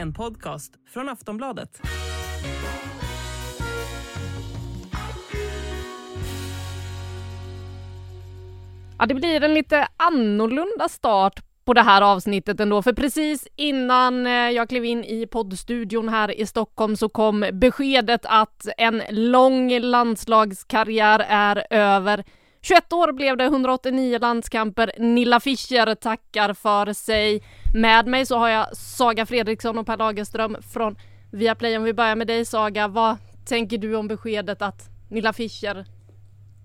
En podcast från Aftonbladet. Ja, det blir en lite annorlunda start på det här avsnittet ändå, för precis innan eh, jag klev in i poddstudion här i Stockholm så kom beskedet att en lång landslagskarriär är över. 21 år blev det, 189 landskamper. Nilla Fischer tackar för sig. Med mig så har jag Saga Fredriksson och Per Lagerström från Viaplay. Om vi börjar med dig Saga, vad tänker du om beskedet att Nilla Fischer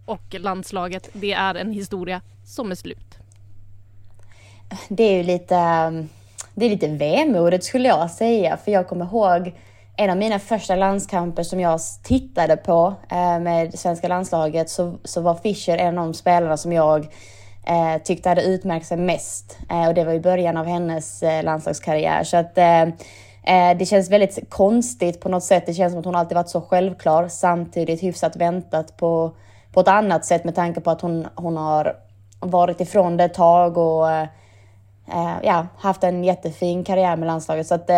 och landslaget, det är en historia som är slut? Det är ju lite, det är lite vemodigt skulle jag säga, för jag kommer ihåg en av mina första landskamper som jag tittade på eh, med svenska landslaget så, så var Fischer en av de spelarna som jag eh, tyckte hade utmärkt sig mest. Eh, och det var i början av hennes eh, landslagskarriär. Så att eh, eh, det känns väldigt konstigt på något sätt. Det känns som att hon alltid varit så självklar, samtidigt hyfsat väntat på, på ett annat sätt med tanke på att hon, hon har varit ifrån det ett tag och eh, eh, ja, haft en jättefin karriär med landslaget. Så att,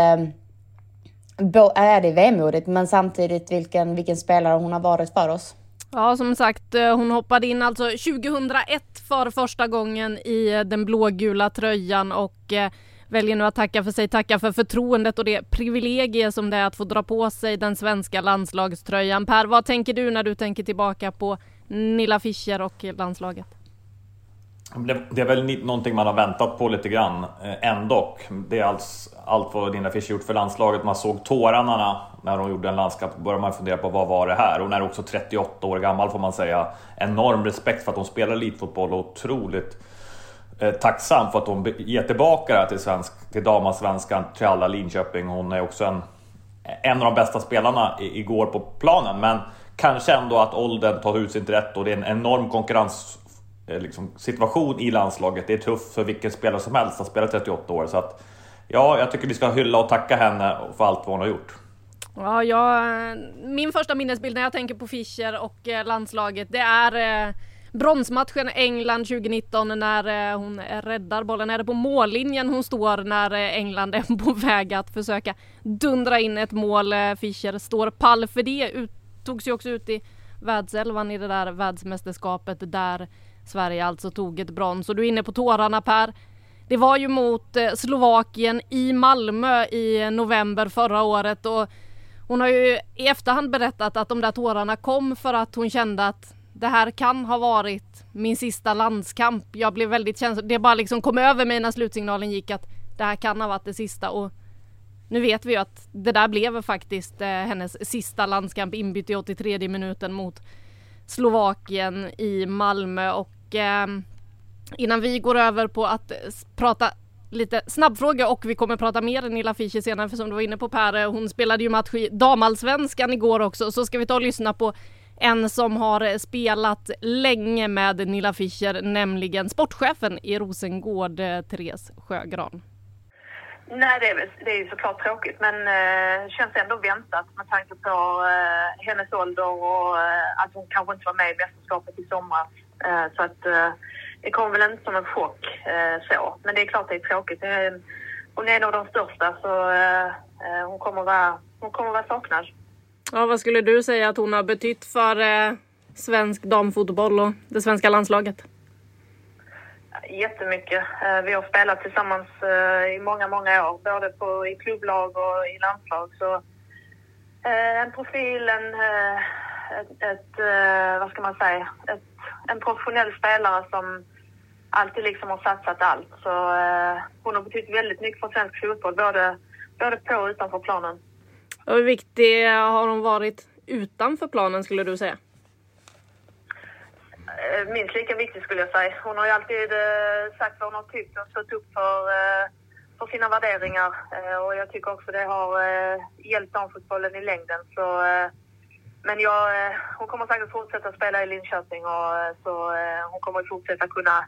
är det vemodigt, men samtidigt vilken, vilken spelare hon har varit för oss. Ja, som sagt, eh, hon hoppade in alltså 2001 för första gången i eh, den blågula tröjan och eh, väljer nu att tacka för sig, tacka för förtroendet och det privilegie som det är att få dra på sig den svenska landslagströjan. Per, vad tänker du när du tänker tillbaka på Nilla Fischer och landslaget? Det är väl någonting man har väntat på lite grann ändå. Det är alls, allt vad Nina Fischer gjort för landslaget. Man såg tårarna när hon gjorde en landskamp. började man fundera på vad var det här? Hon är också 38 år gammal får man säga. Enorm respekt för att hon spelar elitfotboll och otroligt eh, tacksam för att hon ger tillbaka det till, svensk, till damallsvenskan, till alla Linköping. Hon är också en, en av de bästa spelarna igår på planen. Men kanske ändå att åldern tar ut sig inte rätt och det är en enorm konkurrens eh, liksom, situation i landslaget. Det är tufft för vilken spelare som helst att spela 38 år. Så att, ja, jag tycker vi ska hylla och tacka henne för allt vad hon har gjort. Ja, jag, min första minnesbild när jag tänker på Fischer och eh, landslaget, det är eh, bronsmatchen England 2019 när eh, hon räddar bollen. Är det på mållinjen hon står när eh, England är på väg att försöka dundra in ett mål? Eh, Fischer står pall för det. Ut, togs ju också ut i världselvan i det där världsmästerskapet där Sverige alltså tog ett brons. Och du är inne på tårarna Per. Det var ju mot eh, Slovakien i Malmö i november förra året och hon har ju i efterhand berättat att de där tårarna kom för att hon kände att det här kan ha varit min sista landskamp. Jag blev väldigt känslig. Det bara liksom kom över mig när slutsignalen gick att det här kan ha varit det sista och nu vet vi ju att det där blev faktiskt eh, hennes sista landskamp inbytt i 83 minuten mot Slovakien i Malmö och eh, innan vi går över på att eh, prata lite snabbfråga och vi kommer prata mer än Nilla Fischer senare för som du var inne på Per, eh, hon spelade ju match i damallsvenskan igår också så ska vi ta och lyssna på en som har eh, spelat länge med Nilla Fischer, nämligen sportchefen i Rosengård, Therese Sjögran. Nej, det är, det är såklart tråkigt men eh, känns ändå väntat med tanke på eh, hennes ålder och eh, att hon kanske inte var med i mästerskapet i somras. Eh, så att eh, det kom väl inte som en chock eh, så. Men det är klart det är tråkigt. Är, hon är en av de största så eh, eh, hon, kommer vara, hon kommer vara saknad. Ja, vad skulle du säga att hon har betytt för eh, svensk damfotboll och det svenska landslaget? Jättemycket. Eh, vi har spelat tillsammans eh, i många, många år, både på, i klubblag och i landslag. Så eh, en profil, en, ett, ett, vad ska man säga, ett, en professionell spelare som alltid liksom har satsat allt. Så eh, hon har betytt väldigt mycket för svensk fotboll, både, både på och utanför planen. Och hur viktig har hon varit utanför planen skulle du säga? eh, minst lika viktig skulle jag säga. Hon har ju alltid eh, sagt vad hon har tyckt och stått upp för, eh, för sina värderingar. Och jag tycker också det har hjälpt damfotbollen i längden. Så, men jag, hon kommer säkert fortsätta spela i Linköping och så hon kommer fortsätta kunna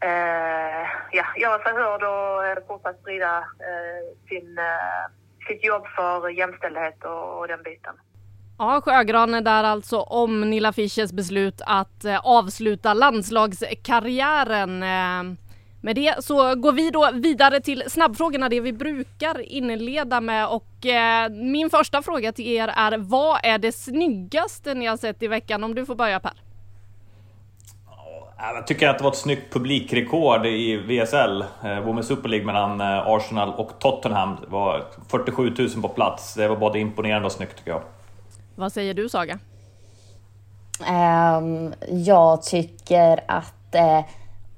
eh, ja, göra sig hörd och eh, fortsatt sprida eh, sin, eh, sitt jobb för jämställdhet och, och den biten. Ja, Sjögran är där alltså om Nilla Fischers beslut att eh, avsluta landslagskarriären. Eh, med det så går vi då vidare till snabbfrågorna, det vi brukar inleda med och eh, min första fråga till er är vad är det snyggaste ni har sett i veckan? Om du får börja Per. Jag tycker att det var ett snyggt publikrekord i VSL, eh, Women's Super League mellan eh, Arsenal och Tottenham. Det var 47 000 på plats. Det var både imponerande och snyggt tycker jag. Vad säger du Saga? Um, jag tycker att uh,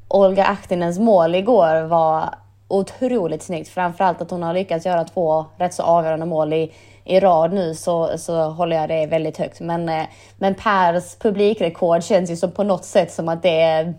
Olga Ahtinens mål igår var otroligt snyggt. Framförallt att hon har lyckats göra två rätt så avgörande mål i, i rad nu så, så håller jag det väldigt högt. Men, uh, men Pers publikrekord känns ju som på något sätt som att det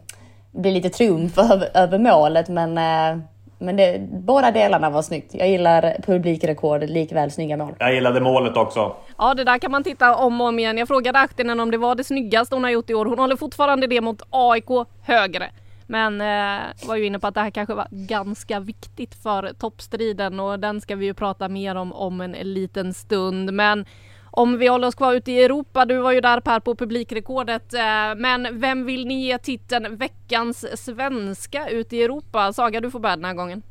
blir lite triumf över, över målet. Men uh, men det, båda delarna var snyggt. Jag gillar publikrekordet likväl snygga mål. Jag gillade målet också. Ja, det där kan man titta om och om igen. Jag frågade Ahtinen om det var det snyggaste hon har gjort i år. Hon håller fortfarande det mot AIK högre. Men eh, var ju inne på att det här kanske var ganska viktigt för toppstriden och den ska vi ju prata mer om om en liten stund. Men om vi håller oss kvar ute i Europa, du var ju där Per på publikrekordet. Eh, men vem vill ni ge titeln veckans svenska ute i Europa? Saga, du får börja den här gången.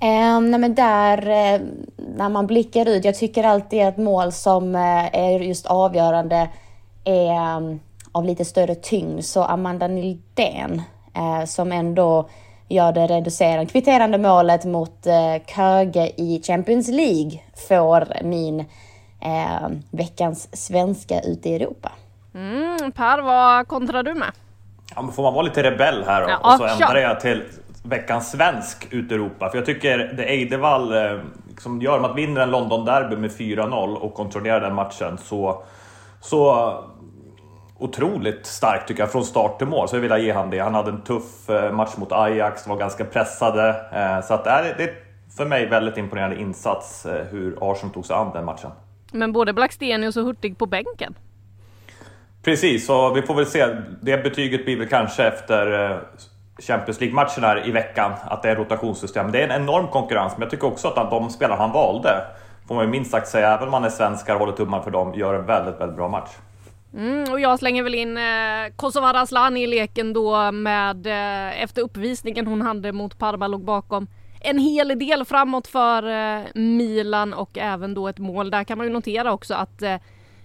Eh, nej men där, eh, när man blickar ut, jag tycker alltid att mål som eh, är just avgörande är av lite större tyngd. Så Amanda Nildén uh, som ändå gör det reducerande, kvitterande målet mot Köge i Champions League får min eh, veckans svenska ute i Europa. Mm, per, vad kontrar du med? Ja, men får man vara lite rebell här ja, och så ändrar jag till veckans svensk ute i Europa. För jag tycker det Eidevall eh, som gör att vinner en London-derby med 4-0 och kontrollerar den matchen så, så otroligt starkt tycker jag från start till mål. Så jag vill ge han det. Han hade en tuff eh, match mot Ajax, var ganska pressade. Eh, så att det är för mig väldigt imponerande insats hur Arsenal tog sig an den matchen. Men både Blackstenius och Hurtig på bänken. Precis, så vi får väl se. Det betyget blir väl kanske efter eh, Champions League-matchen här i veckan, att det är rotationssystem. Det är en enorm konkurrens, men jag tycker också att de spelare han valde, får man ju minst sagt säga, även om man är svenskar och håller tummarna för dem, gör en väldigt, väldigt bra match. Mm, och jag slänger väl in eh, Kosovare Asllani i leken då med eh, efter uppvisningen hon hade mot Parma låg bakom en hel del framåt för eh, Milan och även då ett mål. Där kan man ju notera också att eh,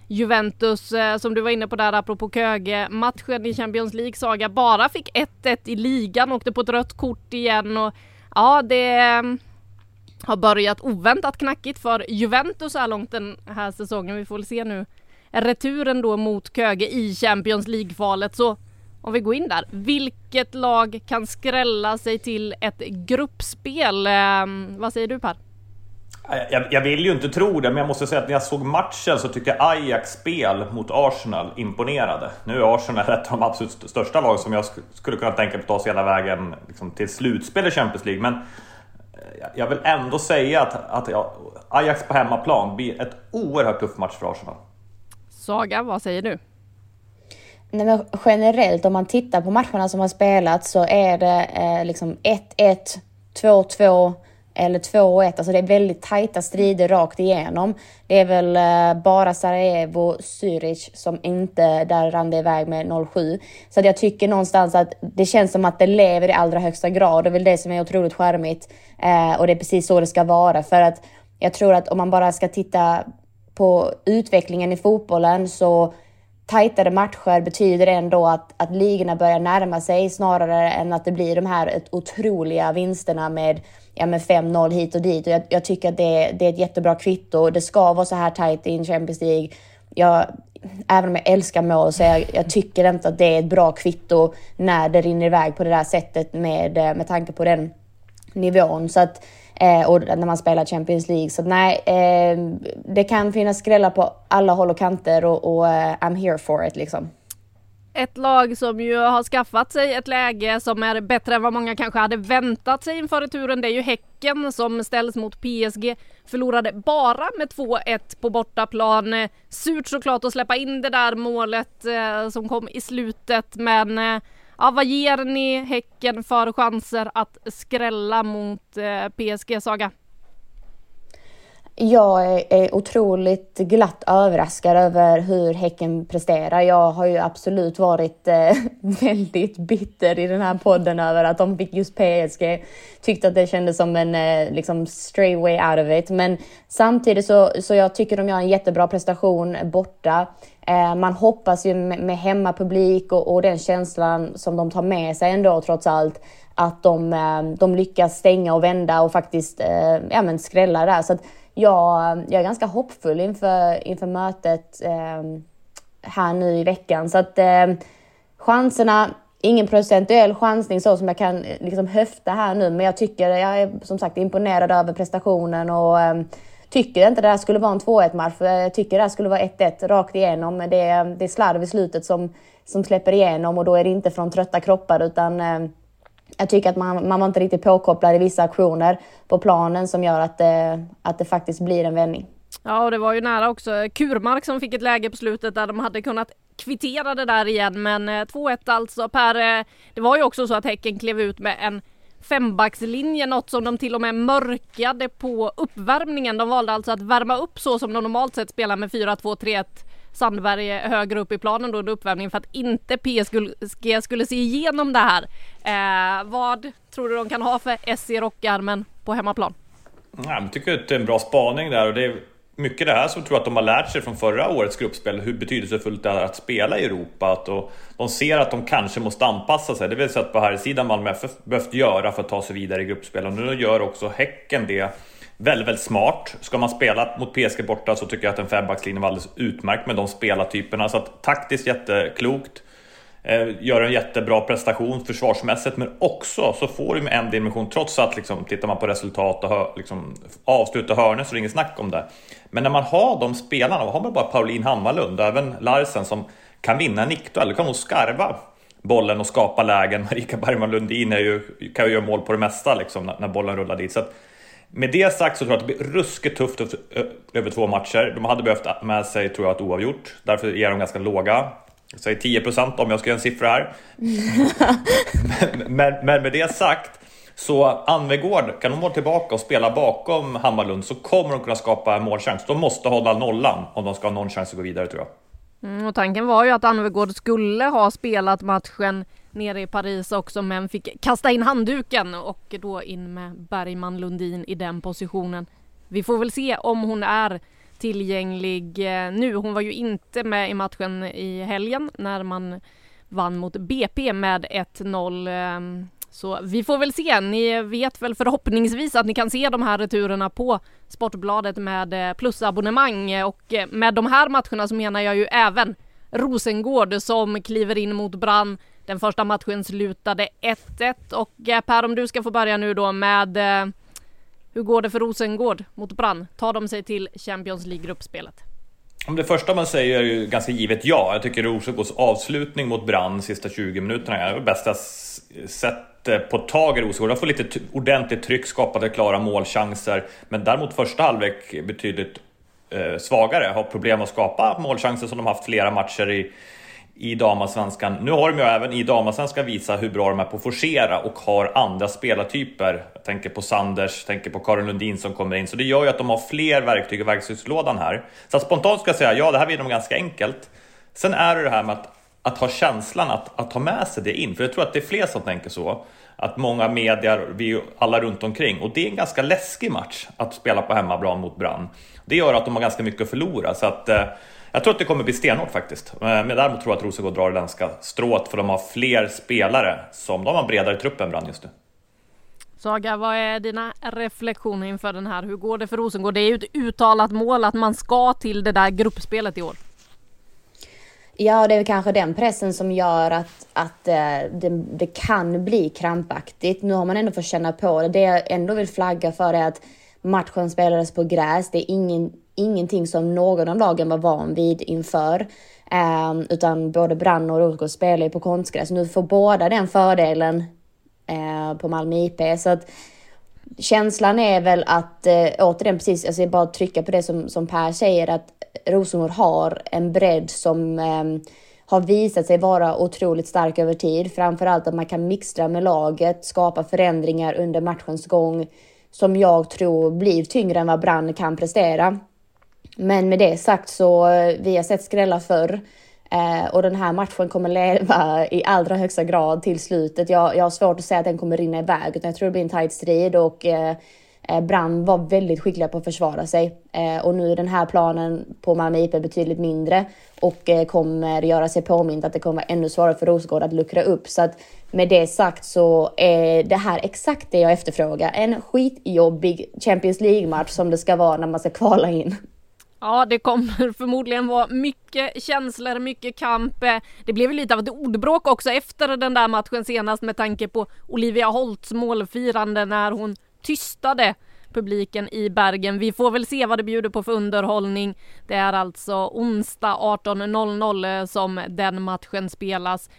Juventus, eh, som du var inne på där apropå Köge, matchen i Champions League Saga, bara fick 1-1 i ligan, åkte på ett rött kort igen och ja, det eh, har börjat oväntat knackigt för Juventus så här långt den här säsongen. Vi får väl se nu returen då mot Köge i Champions League-kvalet så om vi går in där, vilket lag kan skrälla sig till ett gruppspel? Eh, vad säger du Per? Jag, jag, vill ju inte tro det, men jag måste säga att när jag såg matchen så tyckte jag Ajax spel mot Arsenal imponerade. Nu är Arsenal ett av de absolut största lag som jag skulle kunna tänka mig att ta sig hela vägen liksom, till slutspel i Champions League. Men eh, jag vill ändå säga att, att ja, Ajax på hemmaplan blir ett oerhört tuff match för Arsenal. Saga, vad säger du? Nej, men generellt om man tittar på matcherna som har spelats så är det eh, liksom 1-1, 2-2 eller 2-1. Alltså det är väldigt tajta strider rakt igenom. Det är väl eh, bara Sarajevo, Zürich som inte, där rann det iväg med 0-7. Så jag tycker någonstans att det känns som att det lever i allra högsta grad. Det är väl det som är otroligt charmigt. Eh, och det är precis så det ska vara. För att jag tror att om man bara ska titta på utvecklingen i fotbollen så tajtare matcher betyder ändå att, att ligorna börjar närma sig snarare än att det blir de här otroliga vinsterna med, ja, med 5-0 hit och dit. Och jag, jag tycker att det, det, är ett jättebra kvitto. Det ska vara så här tajt i en Champions League. Jag, även om jag älskar mål så jag, jag tycker inte att det är ett bra kvitto när det rinner iväg på det där sättet med, med tanke på den nivån. Så att Eh, och när man spelar Champions League. Så nej, eh, det kan finnas skrällar på alla håll och kanter och, och eh, I'm here for it liksom. ett lag som ju har skaffat sig ett läge som är bättre än vad många kanske hade väntat sig inför returen. Det är ju Häcken som ställs mot PSG. Förlorade bara med 2-1 på bortaplan. Surt såklart att släppa in det där målet eh, som kom i slutet men eh, ja, vad ger ni Häcken för chanser att skrälla mot eh, PSG Saga? Jag är otroligt glatt överraskad över hur Häcken presterar. Jag har ju absolut varit eh, väldigt bitter i den här podden över att de fick just PSG. Tyckte att det kändes som en eh, liksom stray way out of it. Men samtidigt så, så jag tycker de gör en jättebra prestation borta. Eh, man hoppas ju med, med hemmapublik och, och den känslan som de tar med sig ändå trots allt att de, eh, de lyckas stänga och vända och faktiskt eh, ja, men skrälla där. Så att, jag, jag är ganska hoppfull inför, inför mötet eh, här nu i veckan. Så att eh, chanserna, ingen procentuell chansning så som jag kan eh, liksom höfta här nu, men jag tycker jag är som sagt imponerad över prestationen och eh, tycker inte det här skulle vara en 2-1 match. Jag tycker det här skulle vara 1-1 rakt igenom. Men det, är, det är slarv i slutet som, som släpper igenom och då är det inte från trötta kroppar utan eh, jag tycker att man, man var inte riktigt påkopplad i vissa aktioner på planen som gör att det, att det faktiskt blir en vändning. Ja, och det var ju nära också. Eh, Kurmark som fick ett läge på slutet där de hade kunnat kvittera det där igen, men eh, 2-1 alltså per... Det var ju också så att Häcken klev ut med en fembackslinje, något som de till och med mörkade på uppvärmningen. De valde alltså att värma upp så som de normalt sett spelar med 4-2-3-1 Sandberg högre upp i planen då under uppvärmningen för att inte PSG skulle se igenom det här. Eh, vad tror du de kan ha för SC i rockarmen på hemmaplan? Jag tycker att det är en bra spaning där och det är mycket det här som jag tror att de har lärt sig från förra årets gruppspel hur betydelsefullt det är att spela i Europa. Att och de ser att de kanske måste anpassa sig. Det vill säga att på här sidan Malmö FF behövt göra för att ta sig vidare i gruppspel och nu gör också Häcken det väldigt, väldigt smart. Ska man spela mot PSG borta så tycker jag att en fembackslinje var alldeles utmärkt med de spelartyperna. Så att taktiskt jätteklokt. Eh, gör en jättebra prestation försvarsmässigt men också så får du med en dimension trots att liksom, tittar man på resultat och hör, liksom, avsluta hörnor så är det inget snack om det. Men när man har de spelarna, och har man bara Pauline Hammarlund och även Larsen som kan vinna en nickduell, då kan nog skarva bollen och skapa lägen. Marika Bergman Lundin är ju, kan ju göra mål på det mesta liksom, när, när bollen rullar dit. Så att, med det sagt så tror jag att det blir ruskigt tufft över två matcher. De hade behövt med sig, tror jag, ett oavgjort. Därför ger de ganska låga. Säg 10 procent om jag ska göra en siffra här. men, men, men, med det sagt, så Anvegård, kan de vara tillbaka och spela bakom Hammarlund så kommer de kunna skapa en målchans. De måste hålla nollan om de ska ha någon chans att gå vidare tror jag. Mm, och tanken var ju att Anvegård skulle ha spelat matchen nere i Paris också men fick kasta in handduken och då in med Bergman Lundin i den positionen. Vi får väl se om hon är tillgänglig eh, nu. Hon var ju inte med i matchen i helgen när man vann mot BP med 1-0. Ehm, så vi får väl se. Ni vet väl förhoppningsvis att ni kan se de här returerna på Sportbladet med eh, plusabonnemang och eh, med de här matcherna så menar jag ju även Rosengård som kliver in mot Brann den första matchen slutade 1-1 och eh, Per om du ska få börja nu då med eh, hur går det för Rosengård mot Brann? Tar de sig till Champions League-gruppspelet? Det första man säger är ju ganska givet ja. Jag tycker Rosengårds avslutning mot Brann sista 20 minuterna är det bästa sättet på tag i Rosengård. De får lite ordentligt tryck, skapade klara målchanser. Men däremot första halvlek betydligt eh, svagare. Har problem att skapa målchanser som de haft flera matcher i i damallsvenskan. Nu har de ju även i damallsvenskan visat hur bra de är på att forcera och har andra spelartyper. Jag tänker på Sanders, tänker på Karin Lundin som kommer in. Så det gör ju att de har fler verktyg i verktygslådan här. Så spontant ska jag säga, ja det här vinner de ganska enkelt. Sen är det det här med att, att ha känslan att, att ta med sig det in. För jag tror att det är fler som tänker så. Att många medier, vi alla runt omkring. Och det är en ganska läskig match att spela på hemmaplan mot Brann. Det gör att de har ganska mycket att förlora. Så att, eh, jag tror att det kommer bli stenhårt faktiskt. Eh, men däremot tror jag att Rosengård drar det ganska stråt för de har fler spelare som de har bredare trupp än Brand just nu. Saga, vad är dina reflektioner inför den här? Hur går det för Rosengård? Det är ju ett uttalat mål att man ska till det där gruppspelet i år. Ja, det är kanske den pressen som gör att, att eh, det, det, kan bli krampaktigt. Nu har man ändå fått känna på det. Det jag ändå vill flagga för är att matchen spelades på gräs. Det är ingen ingenting som någon av lagen var van vid inför. Um, utan både Brann och Rosengård spelar ju på konstgräs. Nu får båda den fördelen uh, på Malmö IP. Så att känslan är väl att, uh, återigen precis, alltså jag bara trycka på det som, som Per säger, att Rosengård har en bredd som um, har visat sig vara otroligt stark över tid. Framförallt att man kan mixtra med laget, skapa förändringar under matchens gång som jag tror blir tyngre än vad Brann kan prestera. Men med det sagt så, eh, vi har sett skrällar förr. Eh, och den här matchen kommer leva i allra högsta grad till slutet. Jag, jag har svårt att säga att den kommer rinna iväg, utan jag tror det blir en tight strid och eh, eh Brann var väldigt skickliga på att försvara sig. Eh, och nu är den här planen på Malmö IP betydligt mindre och eh, kommer göra sig påmint att det kommer vara ännu svårare för Rosengård att luckra upp. Så att med det sagt så är det här exakt det jag efterfrågar. En skitjobbig Champions League-match som det ska vara när man ska kvala in. Ja, det kommer förmodligen vara mycket känslor, mycket kamp. Eh, det blev lite av ett ordbråk också efter den där matchen senast med tanke på Olivia Holts målfirande när hon tystade publiken i Bergen. Vi får väl se vad det bjuder på för underhållning. Det är alltså onsdag 18.00 eh, som den matchen spelas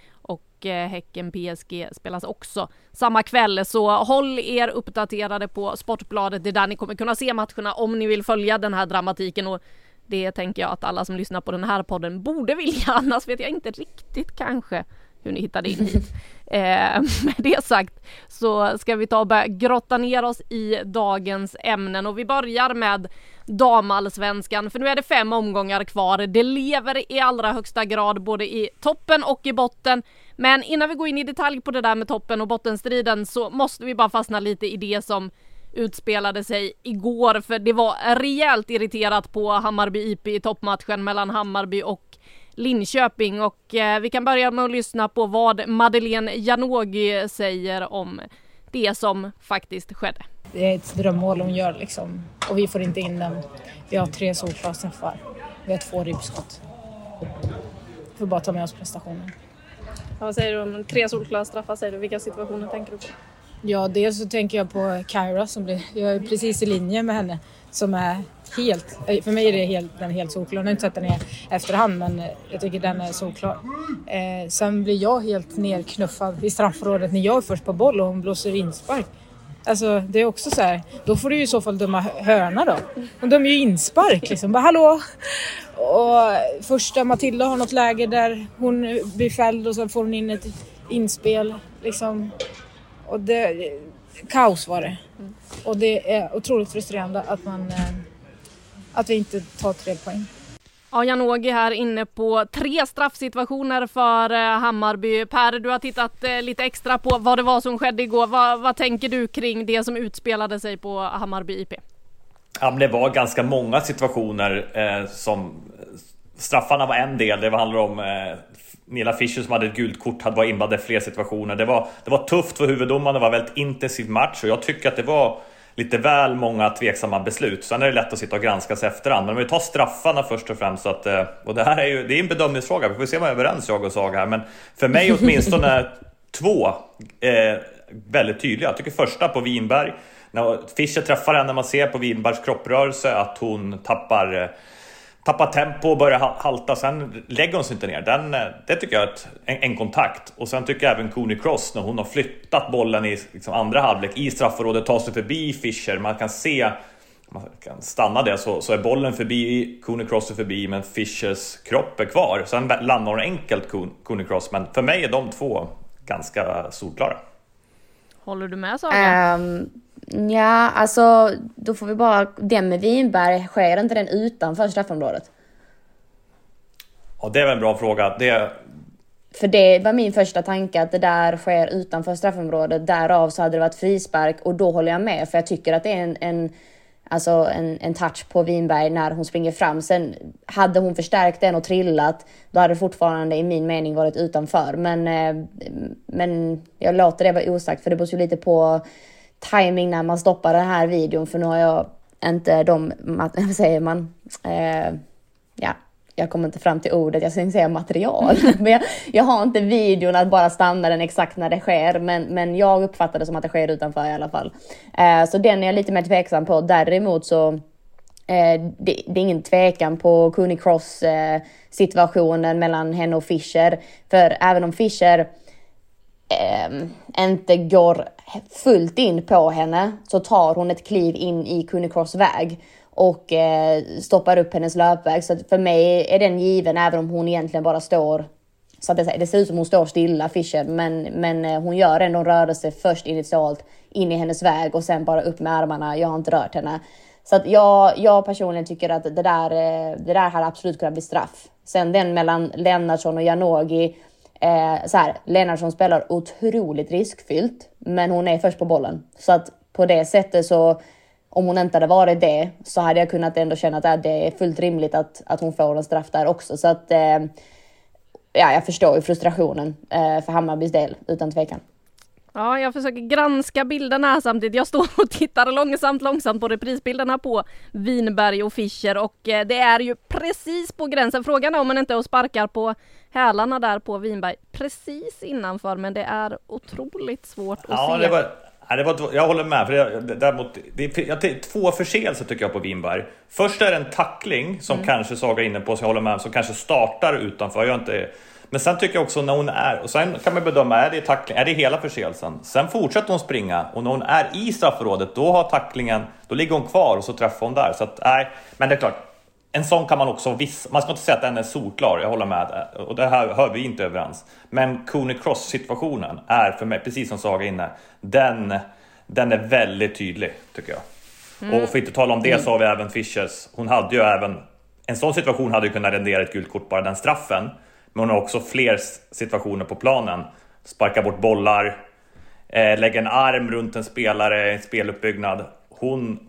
och eh, Häcken PSG spelas också samma kväll. Så håll er uppdaterade på Sportbladet. Det är där ni kommer kunna se matcherna om ni vill följa den här dramatiken och det tänker jag att alla som lyssnar på den här podden borde vilja. Annars vet jag inte riktigt kanske hur ni hittade in hit. Eh, med det sagt så ska vi ta och börja grotta ner oss i dagens ämnen och vi börjar med damallsvenskan för nu är det fem omgångar kvar. Det lever i allra högsta grad både i toppen och i botten. Men innan vi går in i detalj på det där med toppen och bottenstriden så måste vi bara fastna lite i det som utspelade sig igår för det var rejält irriterat på Hammarby IP i toppmatchen mellan Hammarby och Linköping och eh, vi kan börja med att lyssna på vad Madeleine Janogy säger om det som faktiskt skedde. Det är ett drömmål hon gör liksom och vi får inte in den. Vi har tre solklara straffar. Vi har två ribbskott. Vi får bara ta med oss prestationen. Vad säger du om tre solklara straffar? Säger du? Vilka situationer tänker du på? Ja, dels så tänker jag på Kyra som blir, jag är precis i linje med henne som är helt, för mig är det helt, den är helt solklar. Nu har inte sett den i efterhand men jag tycker den är solklar. Eh, sen blir jag helt nerknuffad i straffområdet när jag är först på boll och hon blåser inspark. Alltså det är också så här, då får du ju i så fall döma hörna då. Hon dömer ju inspark liksom, bara hallå! Och första Matilda har något läge där hon blir fälld och så får hon in ett inspel liksom. Och det, kaos var det. Och det är otroligt frustrerande att man eh, att vi inte tar tre poäng. Ja, Janogy här inne på tre straffsituationer för eh, Hammarby. Per, du har tittat eh, lite extra på vad det var som skedde igår. Vad, vad tänker du kring det som utspelade sig på Hammarby IP? Ja, men det var ganska många situationer eh, som straffarna var en del. Det handlar om eh, Nila Fischer som hade ett gult kort, hade varit inblandad i fler situationer. Det var, det var tufft för huvuddomaren, det var en väldigt intensiv match och jag tycker att det var lite väl många tveksamma beslut. Sen är det lätt att sitta och granska sig efterhand. Men om vi tar straffarna först och främst. Så att, eh, och det här är ju det är en bedömningsfråga. Vi får se om vi är överens jag och Saga här. Men för mig åtminstone är två eh, väldigt tydliga. Jag tycker första på Winberg. När Fischer träffar henne, man ser på Winbergs kropprörelse att hon tappar eh, tappar tempo och börjar halta. Sen lägger hon sig inte ner. Den, eh, det tycker jag är ett, en, en, kontakt. Och sen tycker jag även Cooney Cross när hon har flyttat bollen i liksom andra halvlek i straffområdet, tar sig förbi Fischer. Man kan se, man kan stanna det så, så är bollen förbi, Cooney Cross är förbi, men Fischers kropp är kvar. Sen landar hon enkelt Cooney Cross, men för mig är de två ganska solklara. Håller du med Saga? Um, Ja, alltså då får vi bara, den med Vinberg, sker inte den utanför straffområdet? Ja, det är väl en bra fråga. Det... För det var min första tanke att det där sker utanför straffområdet. Därav så hade det varit frispark och då håller jag med för jag tycker att det är en, en alltså en, en touch på Winberg när hon springer fram. Sen hade hon förstärkt den och trillat, då hade det fortfarande i min mening varit utanför. Men, eh, men jag låter det vara osagt för det beror ju lite på timing när man stoppar den här videon för nu har jag inte de, vad säger man, eh, ja, jag kommer inte fram till ordet, jag ska säga material. men jag, jag, har inte videon att bara stanna den exakt när det sker, men, men jag uppfattar det som att det sker utanför i alla fall. Eh, så den är jag lite mer tveksam på. Däremot så Eh, det, det, är ingen tvekan på Cooney Cross eh, situationen mellan henne och Fischer. För även om Fischer eh, inte går fullt in på henne så tar hon ett kliv in i Cooney Cross väg och eh, stoppar upp hennes löpväg. Så för mig är den given även om hon egentligen bara står så att det, det ser ut som hon står stilla, Fischer, men, men eh, hon gör ändå en rörelse först initialt in i hennes väg och sen bara upp med armarna. Jag har inte rört henne. Så att jag, jag personligen tycker att det där, eh, det där hade absolut kunnat bli straff. Sen den mellan Lennartsson och Janogy. Eh, så här, Lennartsson spelar otroligt riskfyllt, men hon är först på bollen. Så att på det sättet så, om hon inte hade varit det, så hade jag kunnat ändå känna att det är fullt rimligt att, att hon får en straff där också. Så att eh, ja, jag förstår ju frustrationen eh, för Hammarbys del, utan tvekan. Ja, jag försöker granska bilderna här samtidigt. Jag står och tittar långsamt, långsamt på reprisbilderna på Winberg och Fischer och eh, det är ju precis på gränsen. Frågan är om man inte och sparkar på hälarna där på Winberg precis innanför, men det är otroligt svårt att ja, se. Det var, det var, jag håller med, för det, däremot, det, är två förseelser tycker jag på Winberg. Först är det en tackling som mm. kanske Saga är inne på, så jag håller med, som kanske startar utanför. Jag inte men sen tycker jag också när hon är, och sen kan man bedöma, är det tackling, är det hela förseelsen? Sen fortsätter hon springa och när hon är i straffområdet, då har tacklingen, då ligger hon kvar och så träffar hon där. Så att, nej, men det är klart, en sån kan man också viss, man ska inte säga att den är solklar, jag håller med. Och det här hör vi inte överens. Men Cooney Cross situationen är för mig, precis som Saga inne, den, den är väldigt tydlig tycker jag. Mm. Och för att inte tala om det så har vi även Fischers, hon hade ju även, en sån situation hade ju kunnat rendera ett gult kort, bara den straffen. Men hon har också fler situationer på planen. Sparkar bort bollar, eh, lägger en arm runt en spelare, speluppbyggnad. Hon...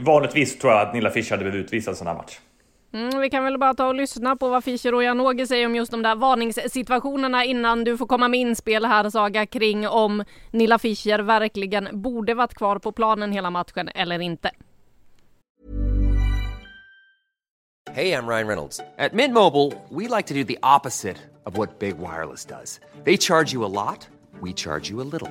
Vanligtvis tror jag att Nilla Fischer hade blivit utvisad i sån här match. Mm, vi kan väl bara ta och lyssna på vad Fischer och Janogy säger om just de där varningssituationerna innan du får komma med inspel här Saga kring om Nilla Fischer verkligen borde varit kvar på planen hela matchen eller inte. Hej, jag Ryan Reynolds. At Mint Mobile, we like to do the opposite of what Big Wireless does. They charge you a lot, we charge you a little.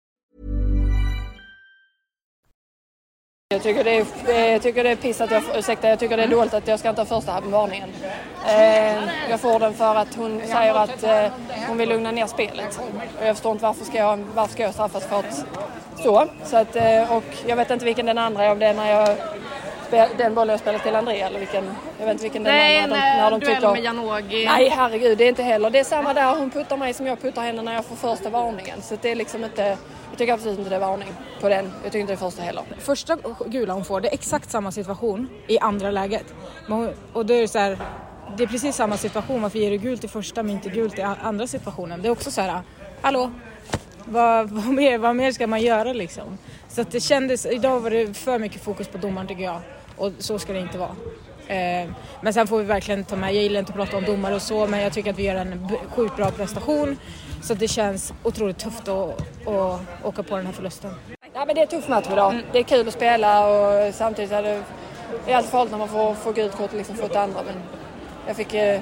Jag tycker det är, jag tycker det är piss att jag, ursäkta, jag tycker det är dåligt att jag ska inte ha första varningen. Eh, jag får den för att hon säger att eh, hon vill lugna ner spelet. Och jag förstår inte varför ska jag, varför ska jag straffas för att så. så att, eh, och jag vet inte vilken den andra är av det när jag den bollen jag spelade till André eller vilken, jag vet inte vilken nej, den andra, när, när de tycker... med Janogy. Nej herregud, det är inte heller. Det är samma där, hon puttar mig som jag puttar henne när jag får första varningen. Så det är liksom inte, tycker absolut inte det var varning på den. Jag tycker inte det första heller. Första gula hon får, det är exakt samma situation i andra läget. och då är det så här, det är precis samma situation, varför ger du gult i första men inte gult i andra situationen? Det är också så här, hallå, vad, vad, mer, vad mer ska man göra liksom? Så att det kändes, idag var det för mycket fokus på domaren tycker jag. Och så ska det inte vara. Eh, men sen får vi verkligen ta med, jag gillar inte att prata om domare och så, men jag tycker att vi gör en sjukt bra prestation. Så det känns otroligt tufft att, att åka på den här förlusten. Ja, men det är en tuff match idag. Mm. Det är kul att spela och samtidigt är det, det är alltid farligt när man får, får gult kort och liksom få ett andra. Men jag fick... Eh,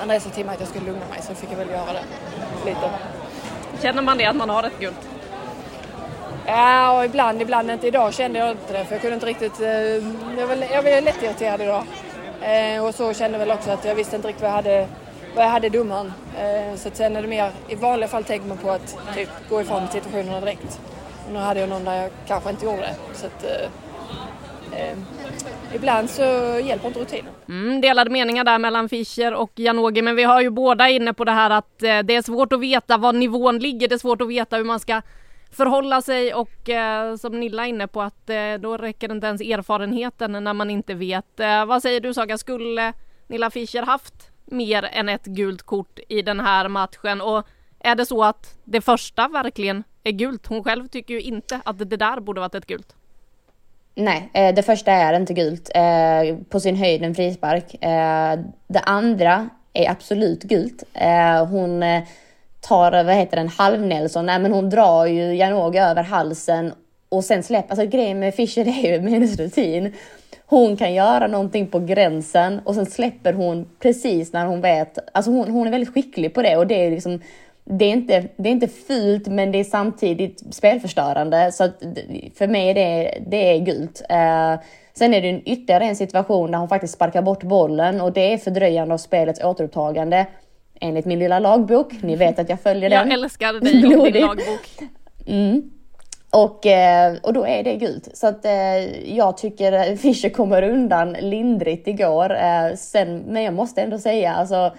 Andreas sa till mig att jag skulle lugna mig så fick jag väl göra det lite. Känner man det att man har ett gult? Ja, och ibland, ibland inte. Idag kände jag inte det för jag kunde inte riktigt... Eh, jag var, jag var lätt irriterad idag. Eh, och så kände jag väl också att jag visste inte riktigt vad jag hade, vad jag hade i domaren. Eh, så att sen är det mer, i vanliga fall tänker man på att typ, gå ifrån situationerna direkt. Och nu hade jag någon där jag kanske inte gjorde det. Så att, eh, eh, ibland så hjälper inte rutinen. Mm, delade meningar där mellan Fischer och Janogy, men vi har ju båda inne på det här att eh, det är svårt att veta var nivån ligger. Det är svårt att veta hur man ska förhålla sig och eh, som Nilla är inne på att eh, då räcker inte ens erfarenheten när man inte vet. Eh, vad säger du Saga, skulle Nilla Fischer haft mer än ett gult kort i den här matchen och är det så att det första verkligen är gult? Hon själv tycker ju inte att det där borde varit ett gult. Nej, eh, det första är inte gult. Eh, på sin höjd en frispark. Eh, det andra är absolut gult. Hon tar, vad heter den, halv-Nelson, nej men hon drar ju Janogy över halsen och sen släpper, alltså grejen med Fischer är ju med hennes rutin. Hon kan göra någonting på gränsen och sen släpper hon precis när hon vet, alltså hon, hon är väldigt skicklig på det och det är liksom det är, inte, det är inte fult men det är samtidigt spelförstörande så att för mig är det, det är gult. Eh, sen är det en ytterligare en situation där hon faktiskt sparkar bort bollen och det är fördröjande av spelets återupptagande enligt min lilla lagbok. Ni vet att jag följer den. Jag älskar dig och din lagbok. Mm. Och, eh, och då är det gult. Så att eh, jag tycker Fischer kommer undan lindrigt igår. Eh, sen, men jag måste ändå säga, alltså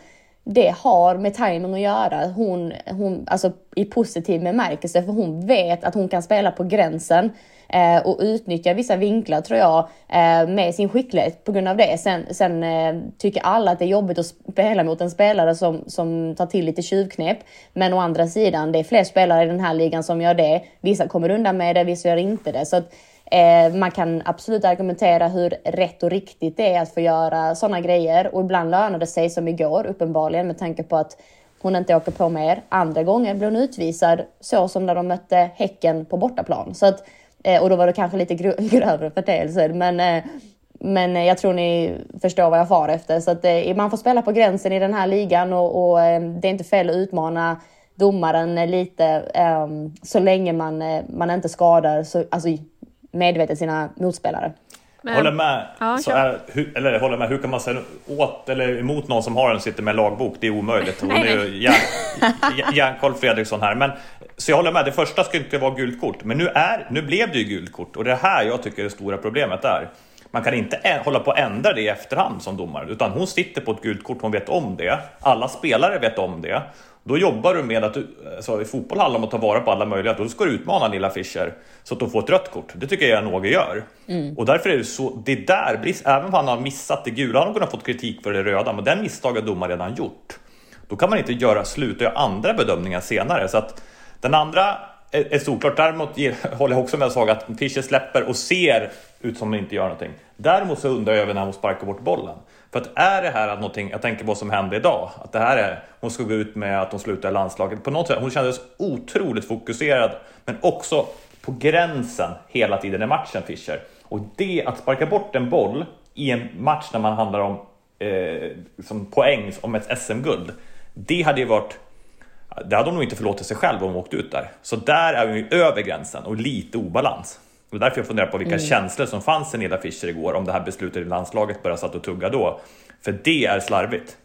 det har med timing att göra. Hon, hon, alltså i positiv bemärkelse, för hon vet att hon kan spela på gränsen Eh, och utnyttja vissa vinklar tror jag eh, med sin skicklighet på grund av det. Sen, sen eh, tycker alla att det är jobbigt att spela mot en spelare som, som tar till lite tjuvknep. Men å andra sidan, det är fler spelare i den här ligan som gör det. Vissa kommer undan med det, vissa gör inte det. Så att, Eh, man kan absolut argumentera hur rätt och riktigt det är att få göra sådana grejer och ibland lönar det sig som igår uppenbarligen med tanke på att hon inte åker på mer. Andra gånger blir hon utvisad så som när de mötte Häcken på bortaplan. Så att, eh, och då var det kanske lite gr grövre förteelser men eh, men eh, jag tror ni förstår vad jag far efter. Så att eh, man får spela på gränsen i den här ligan och, och eh, det är inte fel att utmana domaren lite så länge man, man inte skadar så, alltså, medvetet sina motspelare. Men, håller med. Ja, så är, hur, eller håller med, hur kan man säga åt eller emot någon som har en sitter med lagbok? Det är omöjligt. Hon är ju järnkoll Fredriksson här. Men, så jag håller med, det första ska inte vara gult kort. Men nu, är, nu blev det ju gult kort och det är här jag tycker det stora problemet är. Man kan inte hålla på att ändra det i efterhand som domare, utan hon sitter på ett gult kort, hon vet om det. Alla spelare vet om det. Då jobbar du med att du, alltså i fotboll handlar det om att ta vara på alla möjligheter. Då ska du utmana lilla Fischer så att de får ett rött kort. Det tycker jag Någe gör. Mm. Och därför är det så, det där, även om han har missat det gula, han har kunnat fått kritik för det röda, men den misstaget har domaren redan gjort. Då kan man inte göra, sluta göra andra bedömningar senare. Så att den andra är, är. Däremot håller jag också med Saga att Fischer släpper och ser ut som att inte gör någonting. Däremot så undrar jag över när hon sparkar bort bollen. För att är det här att någonting, jag tänker på vad som hände idag, att det här är, hon ska gå ut med att hon slutar i landslaget. På något sätt, hon kändes otroligt fokuserad, men också på gränsen hela tiden i matchen, Fischer. Och det, att sparka bort en boll i en match när man handlar om eh, som poäng om ett SM-guld, det hade ju varit det hade hon nog inte förlåtit sig själv om hon åkte ut där. Så där är hon ju över gränsen och lite obalans. Och därför jag funderar på vilka mm. känslor som fanns i Nilla Fischer igår om det här beslutet i landslaget började satt och tugga då. För det är slarvigt.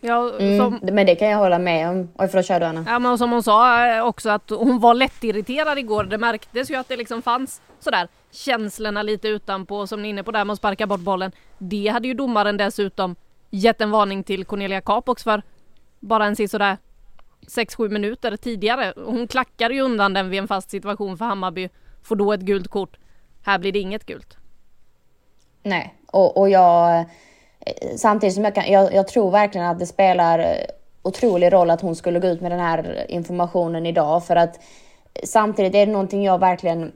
Ja, mm, som... men det kan jag hålla med om. Oj, förlåt, kör du Anna. Ja, men som hon sa eh, också att hon var lättirriterad igår. Det märktes ju att det liksom fanns sådär känslorna lite utanpå som ni är inne på där med att sparka bort bollen. Det hade ju domaren dessutom gett en varning till Cornelia Capox för bara en sådär 6-7 minuter tidigare. Hon klackar ju undan den vid en fast situation för Hammarby får då ett gult kort. Här blir det inget gult. Nej, och, och jag eh, samtidigt som jag kan, jag, jag, tror verkligen att det spelar eh, otrolig roll att hon skulle gå ut med den här informationen idag för att eh, samtidigt är det någonting jag verkligen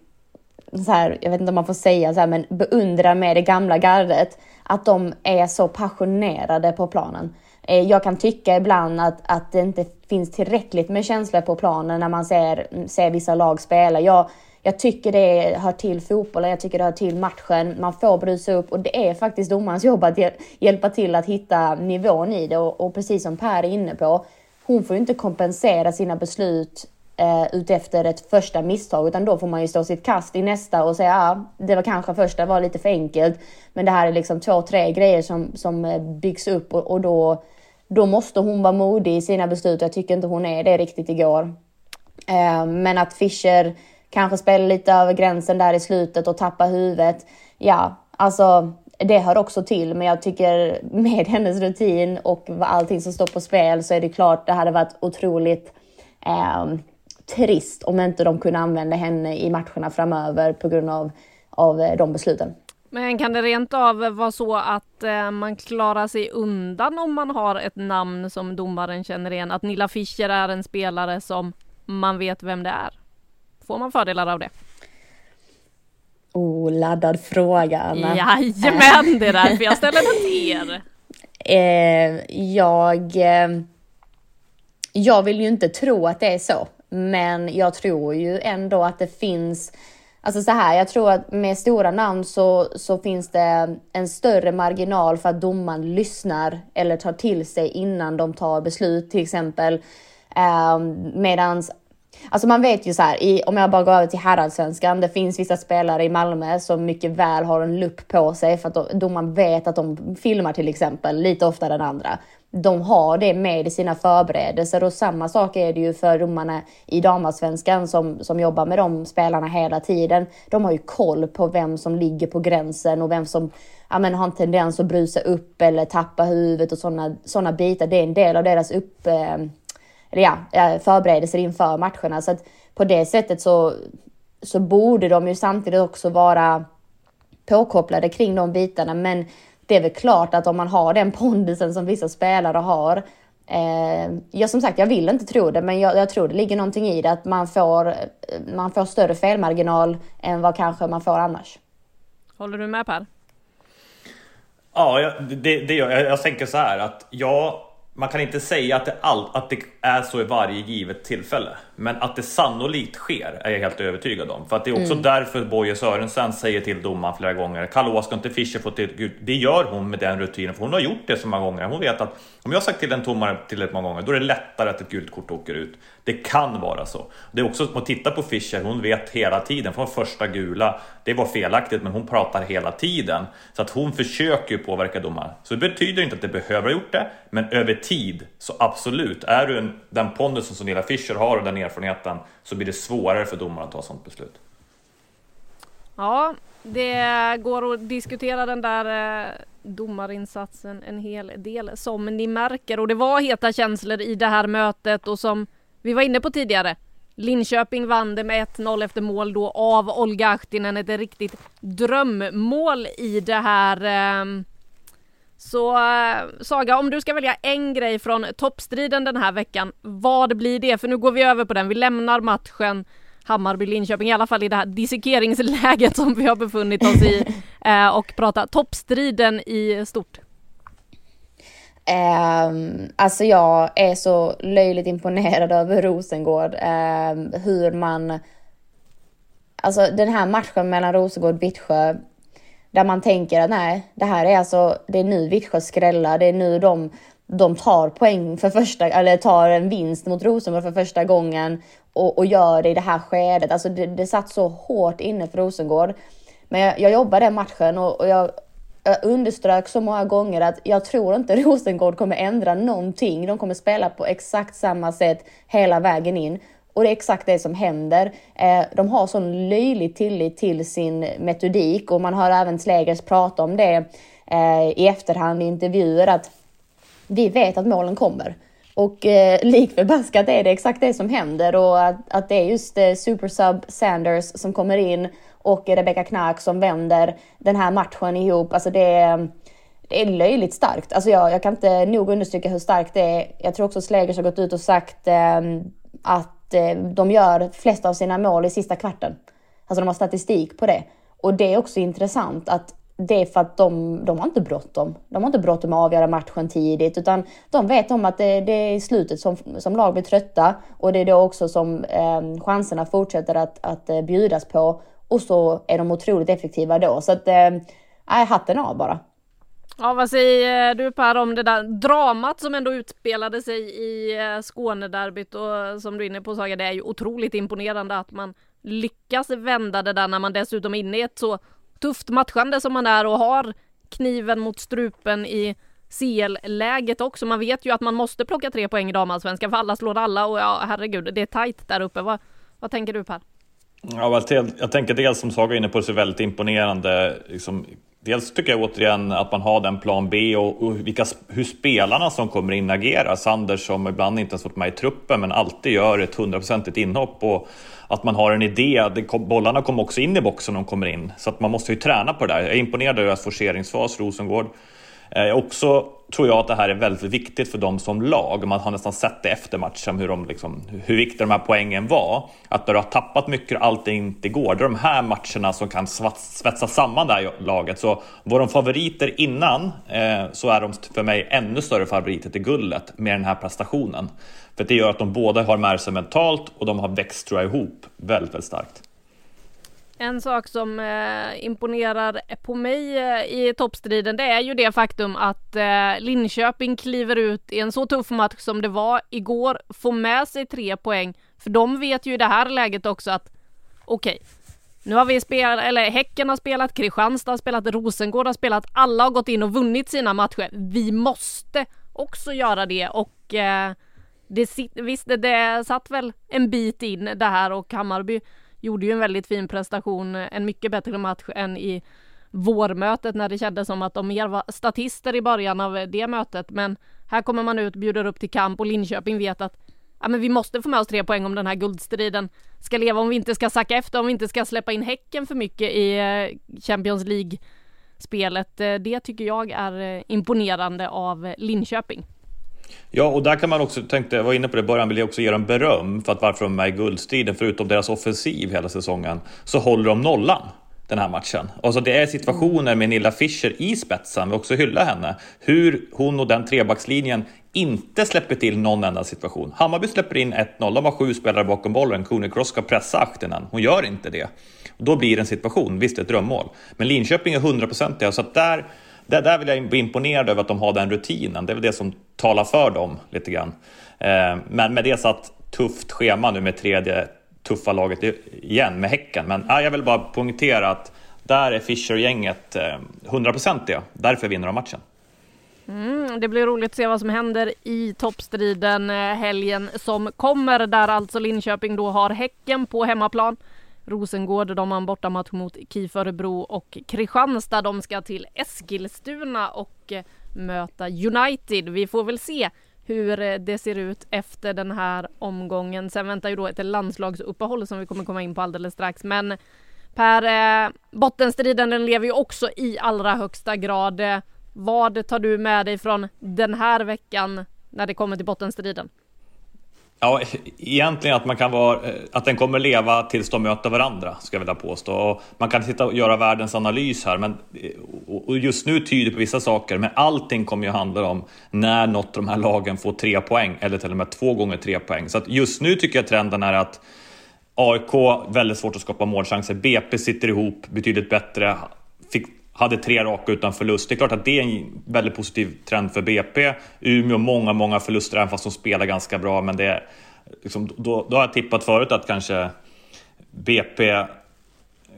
så här, jag vet inte om man får säga så här, men beundrar med det gamla gardet. Att de är så passionerade på planen. Jag kan tycka ibland att, att det inte finns tillräckligt med känslor på planen när man ser, ser vissa lag spela. Jag, jag tycker det hör till fotbollen, jag tycker det hör till matchen. Man får brusa upp och det är faktiskt domarens jobb att hjälpa till att hitta nivån i det. Och, och precis som Per är inne på, hon får ju inte kompensera sina beslut eh, utefter ett första misstag, utan då får man ju stå sitt kast i nästa och säga att ah, det var kanske första var lite för enkelt, men det här är liksom två, tre grejer som, som eh, byggs upp och, och då, då måste hon vara modig i sina beslut. Jag tycker inte hon är det riktigt igår. Eh, men att Fischer kanske spelar lite över gränsen där i slutet och tappar huvudet. Ja, alltså det hör också till, men jag tycker med hennes rutin och allting som står på spel så är det klart det hade varit otroligt eh, trist om inte de kunde använda henne i matcherna framöver på grund av, av de besluten. Men kan det rent av vara så att eh, man klarar sig undan om man har ett namn som domaren känner igen? Att Nilla Fischer är en spelare som man vet vem det är? Får man fördelar av det? Oh, laddad fråga Anna. Jajamän, det är därför jag ställer den till er. Eh, jag... Eh, jag vill ju inte tro att det är så, men jag tror ju ändå att det finns Alltså så här, jag tror att med stora namn så, så finns det en större marginal för att domaren lyssnar eller tar till sig innan de tar beslut till exempel. Um, medans Alltså man vet ju så här, i, om jag bara går över till herrallsvenskan, det finns vissa spelare i Malmö som mycket väl har en lupp på sig för att domaren vet att de filmar till exempel lite oftare än andra de har det med i sina förberedelser och samma sak är det ju för domarna i damallsvenskan som, som jobbar med de spelarna hela tiden. De har ju koll på vem som ligger på gränsen och vem som ja, men, har en tendens att brusa upp eller tappa huvudet och sådana såna bitar. Det är en del av deras upp, eh, ja, eh, förberedelser inför matcherna. Så att på det sättet så, så borde de ju samtidigt också vara påkopplade kring de bitarna. Men det är väl klart att om man har den pondusen som vissa spelare har. Eh, ja, som sagt, jag vill inte tro det, men jag, jag, tror det ligger någonting i det att man får, man får större felmarginal än vad kanske man får annars. Håller du med Per? Ja, det, det gör jag. Jag tänker så här att jag man kan inte säga att det, all, att det är så i varje givet tillfälle. Men att det sannolikt sker är jag helt övertygad om. För att det är också mm. därför Boje Sörensen säger till domaren flera gånger. Kalle ska inte Fischer få till Gud. Det gör hon med den rutinen. För hon har gjort det så många gånger. Hon vet att om jag har sagt till en domare tillräckligt många gånger. Då är det lättare att ett gult kort åker ut. Det kan vara så. Det är också att titta på Fischer. Hon vet hela tiden. Från första gula. Det var felaktigt men hon pratar hela tiden. Så att hon försöker ju påverka domaren. Så det betyder inte att det behöver ha gjort det. Men över tid så absolut. Är du en, den pondusen som Nilla Fischer har och den erfarenheten så blir det svårare för domaren att ta sådant beslut. Ja, det går att diskutera den där eh, domarinsatsen en hel del som ni märker och det var heta känslor i det här mötet och som vi var inne på tidigare. Linköping vann det med 1-0 efter mål då av Olga Ahtinen, ett riktigt drömmål i det här eh, så äh, Saga, om du ska välja en grej från toppstriden den här veckan, vad blir det? För nu går vi över på den. Vi lämnar matchen Hammarby-Linköping, i alla fall i det här dissekeringsläget som vi har befunnit oss i äh, och prata toppstriden i stort. Um, alltså jag är så löjligt imponerad över Rosengård, um, hur man... Alltså den här matchen mellan Rosengård och Vittsjö, där man tänker att nej, det här är alltså, det är nu Vittsjö skrällar, det är nu de, de tar poäng för första, eller tar en vinst mot Rosenborg för första gången och, och gör det i det här skedet. Alltså det, det satt så hårt inne för Rosengård. Men jag, jag jobbade den matchen och, och jag, jag underströk så många gånger att jag tror inte Rosengård kommer ändra någonting. De kommer spela på exakt samma sätt hela vägen in. Och det är exakt det som händer. Eh, de har sån löjlig tillit till sin metodik och man hör även Slegers prata om det eh, i efterhand i intervjuer att vi vet att målen kommer. Och eh, lik förbaskat är det exakt det som händer och att, att det är just eh, Supersub Sanders som kommer in och Rebecca Knack som vänder den här matchen ihop. Alltså det är, det är löjligt starkt. Alltså jag, jag kan inte nog understryka hur starkt det är. Jag tror också Slegers har gått ut och sagt eh, att att eh, de gör flest av sina mål i sista kvarten. Alltså de har statistik på det. Och det är också intressant att det är för att de, de har inte bråttom. De har inte bråttom att avgöra matchen tidigt utan de vet om att det, det är i slutet som, som lag blir trötta och det är då också som eh, chanserna fortsätter att, att eh, bjudas på och så är de otroligt effektiva då. Så att, eh, hatten av bara. Ja, vad säger du Per om det där dramat som ändå utspelade sig i eh, Skånederbyt och eh, som du är inne på Saga, det är ju otroligt imponerande att man lyckas vända det där när man dessutom är inne i ett så tufft matchande som man är och har kniven mot strupen i CL-läget också. Man vet ju att man måste plocka tre poäng i damallsvenskan för alla slår alla och ja, herregud, det är tajt där uppe. Vad, vad tänker du Per? Ja, jag tänker dels som Saga är inne på, så väldigt imponerande liksom, Dels tycker jag återigen att man har den plan B och, och vilka, hur spelarna som kommer in agerar. Sanders som ibland inte ens varit med i truppen men alltid gör ett hundraprocentigt inhopp. Och att man har en idé. Det, bollarna kommer också in i boxen när de kommer in. Så att man måste ju träna på det där. Jag är imponerad över deras forceringsfas, Rosengård. Eh, också tror jag att det här är väldigt viktigt för dem som lag. Man har nästan sett det efter matchen hur, de liksom, hur viktiga de här poängen var. Att när du har tappat mycket och allting inte går, det är de här matcherna som kan svetsa samman det här laget. Så var de favoriter innan eh, så är de för mig ännu större favoriter till guldet med den här prestationen. För det gör att de båda har med sig mentalt och de har växt tror jag, ihop väldigt, väldigt starkt. En sak som eh, imponerar på mig eh, i toppstriden det är ju det faktum att eh, Linköping kliver ut i en så tuff match som det var igår, får med sig tre poäng. För de vet ju i det här läget också att okej, okay, nu har vi spelat, eller Häcken har spelat, Kristianstad har spelat, Rosengård har spelat, alla har gått in och vunnit sina matcher. Vi måste också göra det och eh, det, visst, det satt väl en bit in det här och Hammarby gjorde ju en väldigt fin prestation, en mycket bättre match än i vårmötet när det kändes som att de mer var statister i början av det mötet. Men här kommer man ut, bjuder upp till kamp och Linköping vet att ja, men vi måste få med oss tre poäng om den här guldstriden ska leva, om vi inte ska sacka efter, om vi inte ska släppa in Häcken för mycket i eh, Champions League-spelet. Eh, det tycker jag är eh, imponerande av Linköping. Ja, och där kan man också, tänkte, jag var inne på det i början, vill jag också ge dem beröm för att varför de är med i guldstriden, förutom deras offensiv hela säsongen, så håller de nollan den här matchen. Alltså det är situationer med Nilla Fischer i spetsen, vi också hylla henne, hur hon och den trebackslinjen inte släpper till någon enda situation. Hammarby släpper in 1-0, de har sju spelare bakom bollen, Kone Cross ska pressa Ahtinen, hon gör inte det. Då blir det en situation, visst ett drömmål. Men Linköping är hundraprocentiga, så att där där, där vill jag bli imponerad över att de har den rutinen. Det är väl det som tala för dem lite grann. Eh, men med det satt tufft schema nu med tredje tuffa laget igen med Häcken. Men eh, jag vill bara poängtera att där är Fischer-gänget eh, hundraprocentiga. Därför vinner de matchen. Mm, det blir roligt att se vad som händer i toppstriden eh, helgen som kommer där alltså Linköping då har Häcken på hemmaplan. Rosengård, de har en bortamatch mot KIF Örebro och Kristianstad, de ska till Eskilstuna och eh, möta United. Vi får väl se hur eh, det ser ut efter den här omgången. Sen väntar ju då ett landslagsuppehåll som vi kommer komma in på alldeles strax. Men Per, eh, bottenstriden den lever ju också i allra högsta grad. Eh, vad tar du med dig från den här veckan när det kommer till bottenstriden? Ja, egentligen att, man kan vara, eh, att den kommer leva tills de möter varandra, ska jag vilja påstå. Och man kan sitta och göra världens analys här, men, eh, och just nu tyder på vissa saker, men allting kommer ju handla om när något av de här lagen får tre poäng, eller till och med två gånger tre poäng. Så att just nu tycker jag trenden är att AIK, väldigt svårt att skapa målchanser. BP sitter ihop betydligt bättre. Fick hade tre raka utan förlust. Det är klart att det är en väldigt positiv trend för BP. Umeå många, många förluster även fast de spelar ganska bra. Men det liksom, då, då har jag tippat förut att kanske BP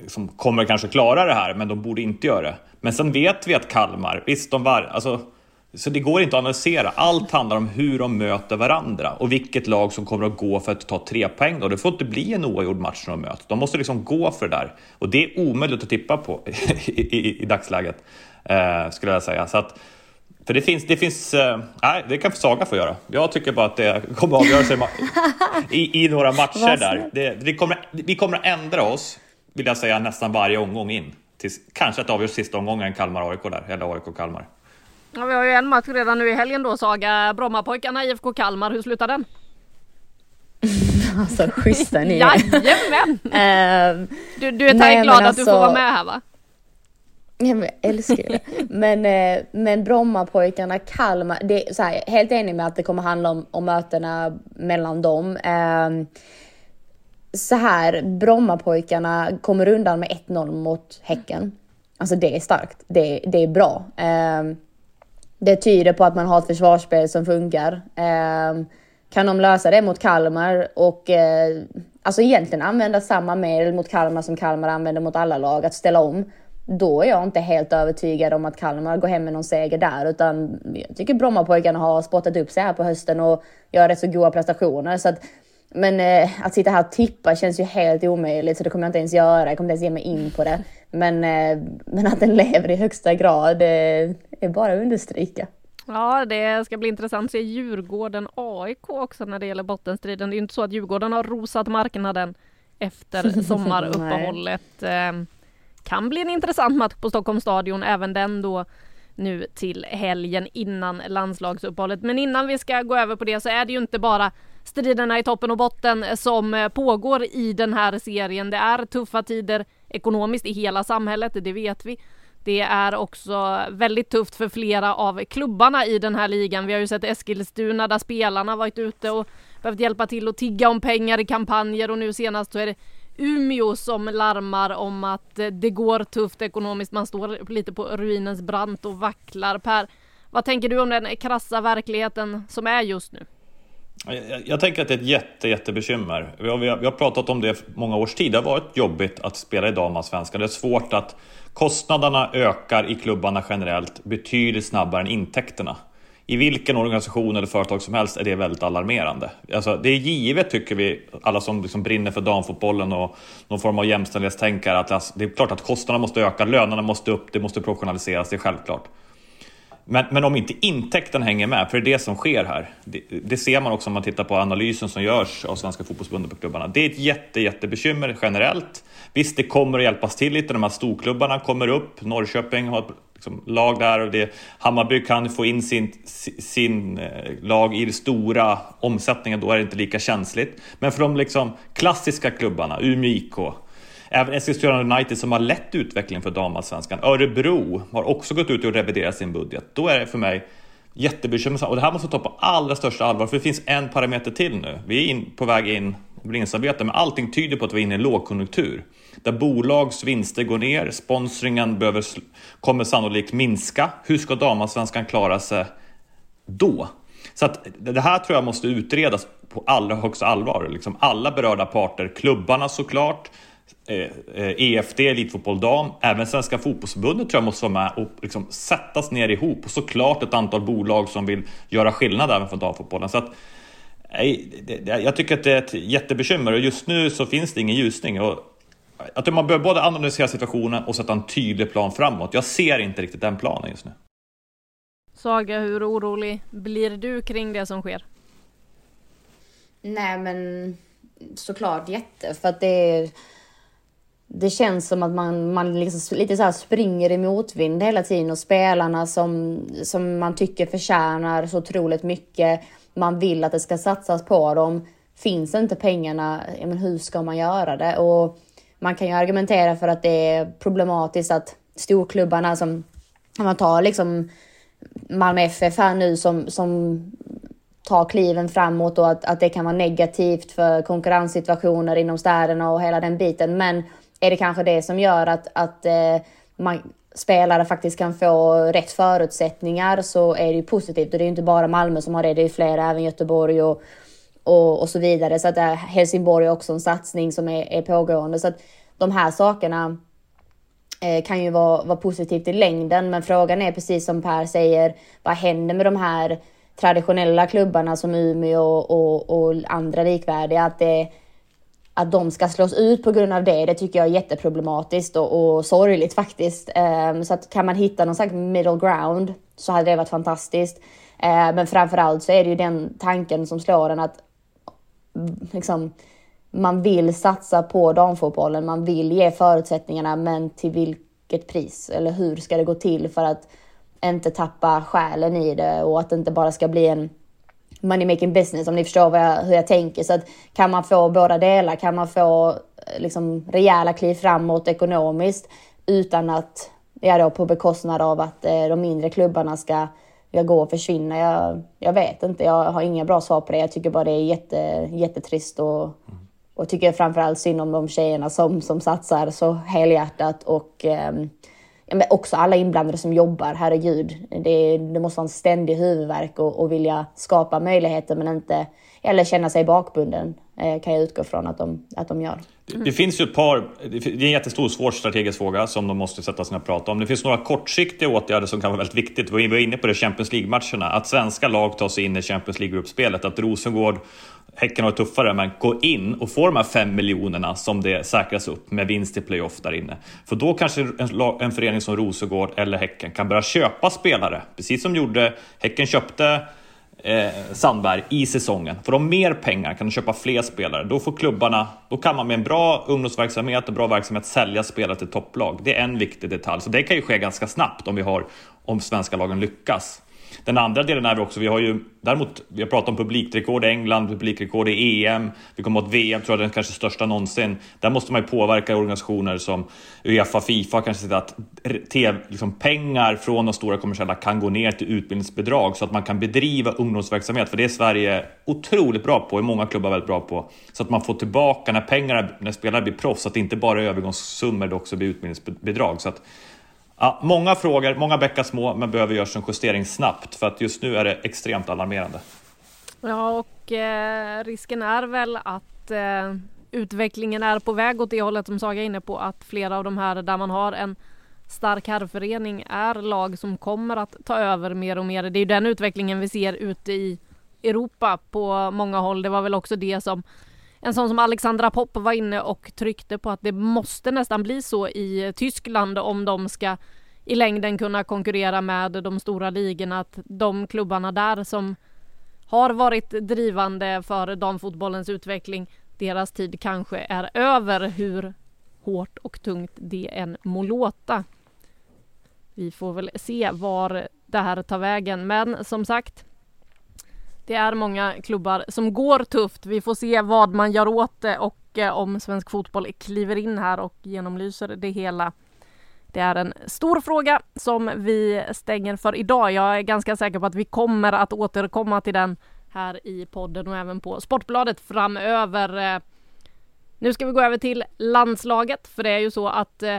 liksom, kommer kanske klara det här, men de borde inte göra det. Men sen vet vi att Kalmar, visst de var, alltså så det går inte att analysera. Allt handlar om hur de möter varandra och vilket lag som kommer att gå för att ta tre poäng. Då. Det får inte bli en oavgjord match när de möts. De måste liksom gå för det där. Och det är omöjligt att tippa på i, i, i dagsläget, eh, skulle jag säga. Så att, för det finns, det finns, eh, nej, det kan Saga få göra. Jag tycker bara att det kommer att avgöra sig i, i några matcher där. Det, det kommer, vi kommer att ändra oss, vill jag säga, nästan varje omgång in. Tills, kanske att det avgörs sista omgången Kalmar-AIK där, eller AIK-Kalmar. Ja, vi har ju en match redan nu i helgen då Saga. Brommapojkarna IFK Kalmar, hur slutar den? alltså schyssta ni Jajamän! uh, du, du är nej, glad att alltså... du får vara alltså- med här va? Jag älskar det. Men, eh, men Brommapojkarna, Kalmar, det är så här, helt enig med att det kommer handla om, om mötena mellan dem. Eh, så här, Brommapojkarna kommer undan med 1-0 mot Häcken. Alltså det är starkt, det, det är bra. Eh, det tyder på att man har ett försvarsspel som funkar. Eh, kan de lösa det mot Kalmar och eh, alltså egentligen använda samma medel mot Kalmar som Kalmar använder mot alla lag, att ställa om, då är jag inte helt övertygad om att Kalmar går hem med någon seger där, utan jag tycker Brommapojkarna har spottat upp sig här på hösten och gör rätt så goda prestationer. Så att, men eh, att sitta här och tippa känns ju helt omöjligt, så det kommer jag inte ens göra. Jag kommer inte ens ge mig in på det. Men, eh, men att den lever i högsta grad eh, är bara att understryka. Ja, det ska bli intressant att se Djurgården AIK också när det gäller bottenstriden. Det är inte så att Djurgården har rosat marknaden efter sommaruppehållet. Eh, kan bli en intressant match på Stockholms stadion, även den då nu till helgen innan landslagsuppehållet. Men innan vi ska gå över på det så är det ju inte bara striderna i toppen och botten som eh, pågår i den här serien. Det är tuffa tider ekonomiskt i hela samhället, det vet vi. Det är också väldigt tufft för flera av klubbarna i den här ligan. Vi har ju sett Eskilstuna där spelarna varit ute och behövt hjälpa till och tigga om pengar i kampanjer och nu senast så är det Umeå som larmar om att eh, det går tufft ekonomiskt. Man står lite på ruinens brant och vacklar. Per, vad tänker du om den krassa verkligheten som är just nu? Jag, jag tänker att det är ett jätte, jättebekymmer. Vi har, vi, har, vi har pratat om det många års tid. Det har varit jobbigt att spela i damallsvenskan. Det är svårt att kostnaderna ökar i klubbarna generellt betydligt snabbare än intäkterna. I vilken organisation eller företag som helst är det väldigt alarmerande. Alltså, det är givet, tycker vi, alla som liksom brinner för damfotbollen och någon form av jämställdhetstänkare, att alltså, det är klart att kostnaderna måste öka, lönerna måste upp, det måste professionaliseras, det är självklart. Men, men om inte intäkten hänger med, för det är det som sker här. Det, det, ser man också om man tittar på analysen som görs av Svenska fotbollsförbundet på klubbarna. Det är ett jätte, jättebekymmer generellt. Visst, det kommer att hjälpas till lite. De här storklubbarna kommer upp. Norrköping har liksom lag där och det, Hammarby kan få in sin, sin eh, lag i den stora omsättningen. Då är det inte lika känsligt. Men för de liksom klassiska klubbarna, Umeå IK, Även Eskilstuna United som har lett utvecklingen för damallsvenskan. Örebro har också gått ut och reviderat sin budget. Då är det för mig jättebekymmersamt. Och det här måste ta på allra största allvar, för det finns en parameter till nu. Vi är in, på väg in i vinstarbete, men allting tyder på att vi är inne i en lågkonjunktur. Där bolags vinster går ner, sponsringen behöver, kommer sannolikt minska. Hur ska damallsvenskan klara sig då? Så att det här tror jag måste utredas på allra högsta allvar. Liksom alla berörda parter, klubbarna såklart, EFD, eh, eh, e Elitfotboll Dam, även Svenska Fotbollsförbundet tror jag måste vara med och liksom sättas ner ihop. Och såklart ett antal bolag som vill göra skillnad även för damfotbollen. Så att, jag tycker att det är ett jättebekymmer och just nu så finns det ingen ljusning. Och att man bör både analysera situationen och sätta en tydlig plan framåt. Jag ser inte riktigt den planen just nu. Saga, hur orolig blir du kring det som sker? Nej men såklart jätte, för att det är det känns som att man, man liksom lite så springer i motvind hela tiden och spelarna som, som man tycker förtjänar så otroligt mycket. Man vill att det ska satsas på dem. Finns inte pengarna, men hur ska man göra det? Och man kan ju argumentera för att det är problematiskt att storklubbarna som, om man tar liksom Malmö FF här nu som, som tar kliven framåt och att, att det kan vara negativt för konkurrenssituationer inom städerna och hela den biten. Men är det kanske det som gör att, att eh, man, spelare faktiskt kan få rätt förutsättningar så är det ju positivt. Och det är ju inte bara Malmö som har det, det är flera, även Göteborg och, och, och så vidare. Så att äh, Helsingborg är också en satsning som är, är pågående. Så att de här sakerna eh, kan ju vara, vara positivt i längden. Men frågan är precis som Per säger, vad händer med de här traditionella klubbarna som Umeå och, och, och andra likvärdiga? Att det att de ska slås ut på grund av det, det tycker jag är jätteproblematiskt och, och sorgligt faktiskt. Um, så att kan man hitta någon slags middle ground så hade det varit fantastiskt. Uh, men framförallt så är det ju den tanken som slår en att mm, liksom, man vill satsa på damfotbollen, man vill ge förutsättningarna, men till vilket pris? Eller hur ska det gå till för att inte tappa själen i det och att det inte bara ska bli en money making business om ni förstår jag, hur jag tänker. Så att kan man få båda delar, kan man få eh, liksom rejäla kliv framåt ekonomiskt utan att, ja då på bekostnad av att eh, de mindre klubbarna ska jag gå och försvinna. Jag, jag vet inte, jag har inga bra svar på det. Jag tycker bara det är jätte, jättetrist och, och tycker framförallt synd om de tjejerna som, som satsar så helhjärtat och ja, men också alla inblandade som jobbar, herregud. Det, det måste vara en ständig huvudvärk och, och vilja skapa möjligheter men inte, eller känna sig bakbunden eh, kan jag utgå från att de, att de gör. Det, det, finns ju ett par, det är en jättestor svår strategisk fråga som de måste sätta sig ner och prata om. Det finns några kortsiktiga åtgärder som kan vara väldigt viktigt. Vi var inne på det Champions League-matcherna, att svenska lag tar sig in i Champions League-gruppspelet, att Rosengård Häcken har det tuffare, men gå in och få de här fem miljonerna som det säkras upp med vinst i playoff där inne. För då kanske en, en förening som Rosengård eller Häcken kan börja köpa spelare, precis som gjorde Häcken köpte eh, Sandberg i säsongen. Får de mer pengar kan de köpa fler spelare. Då får klubbarna, då kan man med en bra ungdomsverksamhet och bra verksamhet sälja spelare till topplag. Det är en viktig detalj, så det kan ju ske ganska snabbt om vi har om svenska lagen lyckas. Den andra delen är vi också, vi har ju däremot, vi har pratat om publikrekord i England, publikrekord i EM, vi kommer åt VM, tror jag den kanske största någonsin. Där måste man ju påverka organisationer som Uefa, Fifa, kanske se att TV, liksom pengar från de stora kommersiella kan gå ner till utbildningsbidrag så att man kan bedriva ungdomsverksamhet, för det är Sverige otroligt bra på, och många klubbar väldigt bra på. Så att man får tillbaka när pengarna, när spelare blir proffs, så att det inte bara är övergångssummor, det också blir utbildningsbidrag. Så att Ja, många frågor, många bäckar små, men behöver göras en justering snabbt för att just nu är det extremt alarmerande. Ja, och eh, risken är väl att eh, utvecklingen är på väg åt det hållet som Saga är inne på, att flera av de här där man har en stark herrförening är lag som kommer att ta över mer och mer. Det är ju den utvecklingen vi ser ute i Europa på många håll. Det var väl också det som en sån som Alexandra Popp var inne och tryckte på att det måste nästan bli så i Tyskland om de ska i längden kunna konkurrera med de stora ligorna. Att de klubbarna där som har varit drivande för damfotbollens utveckling, deras tid kanske är över hur hårt och tungt det än må låta. Vi får väl se var det här tar vägen, men som sagt, det är många klubbar som går tufft. Vi får se vad man gör åt det och eh, om svensk fotboll kliver in här och genomlyser det hela. Det är en stor fråga som vi stänger för idag. Jag är ganska säker på att vi kommer att återkomma till den här i podden och även på Sportbladet framöver. Eh, nu ska vi gå över till landslaget, för det är ju så att eh,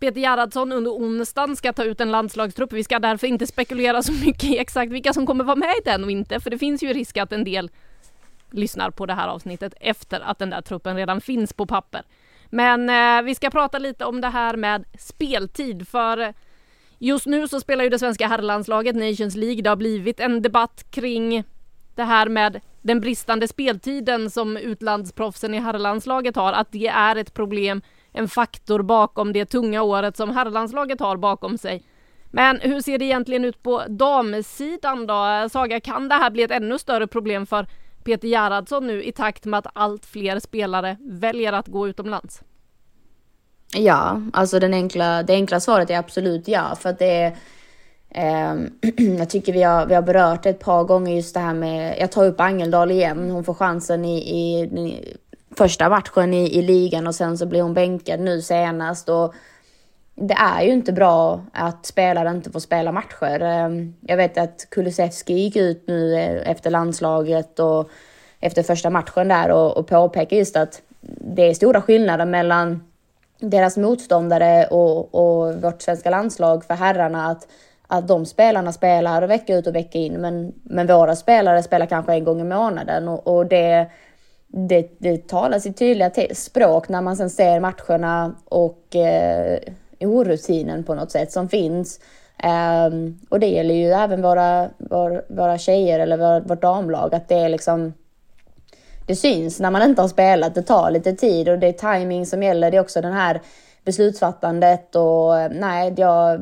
Peter Gerhardsson under onsdagen ska ta ut en landslagstrupp. Vi ska därför inte spekulera så mycket i exakt vilka som kommer vara med i den och inte, för det finns ju risk att en del lyssnar på det här avsnittet efter att den där truppen redan finns på papper. Men eh, vi ska prata lite om det här med speltid, för eh, just nu så spelar ju det svenska herrlandslaget Nations League. Det har blivit en debatt kring det här med den bristande speltiden som utlandsproffsen i herrlandslaget har, att det är ett problem en faktor bakom det tunga året som herrlandslaget har bakom sig. Men hur ser det egentligen ut på damsidan då? Saga, kan det här bli ett ännu större problem för Peter Gerhardsson nu i takt med att allt fler spelare väljer att gå utomlands? Ja, alltså den enkla, det enkla svaret är absolut ja, för att det är ehm, jag tycker vi har, vi har berört ett par gånger just det här med, jag tar upp Angeldal igen, hon får chansen i, i första matchen i, i ligan och sen så blir hon bänkad nu senast. Och det är ju inte bra att spelare inte får spela matcher. Ehm, jag vet att Kulusevski gick ut nu eh, efter landslaget och efter första matchen där och, och påpekade just att det är stora skillnader mellan deras motståndare och, och vårt svenska landslag för herrarna. Att, att de spelarna spelar vecka ut och vecka in men, men våra spelare spelar kanske en gång i månaden och, och det det, det talar sitt tydliga språk när man sen ser matcherna och eh, orutinen på något sätt som finns. Um, och det gäller ju även våra, våra, våra tjejer eller vår, vårt damlag att det är liksom det syns när man inte har spelat, det tar lite tid och det är timing som gäller. Det är också den här beslutsfattandet och eh, nej, jag,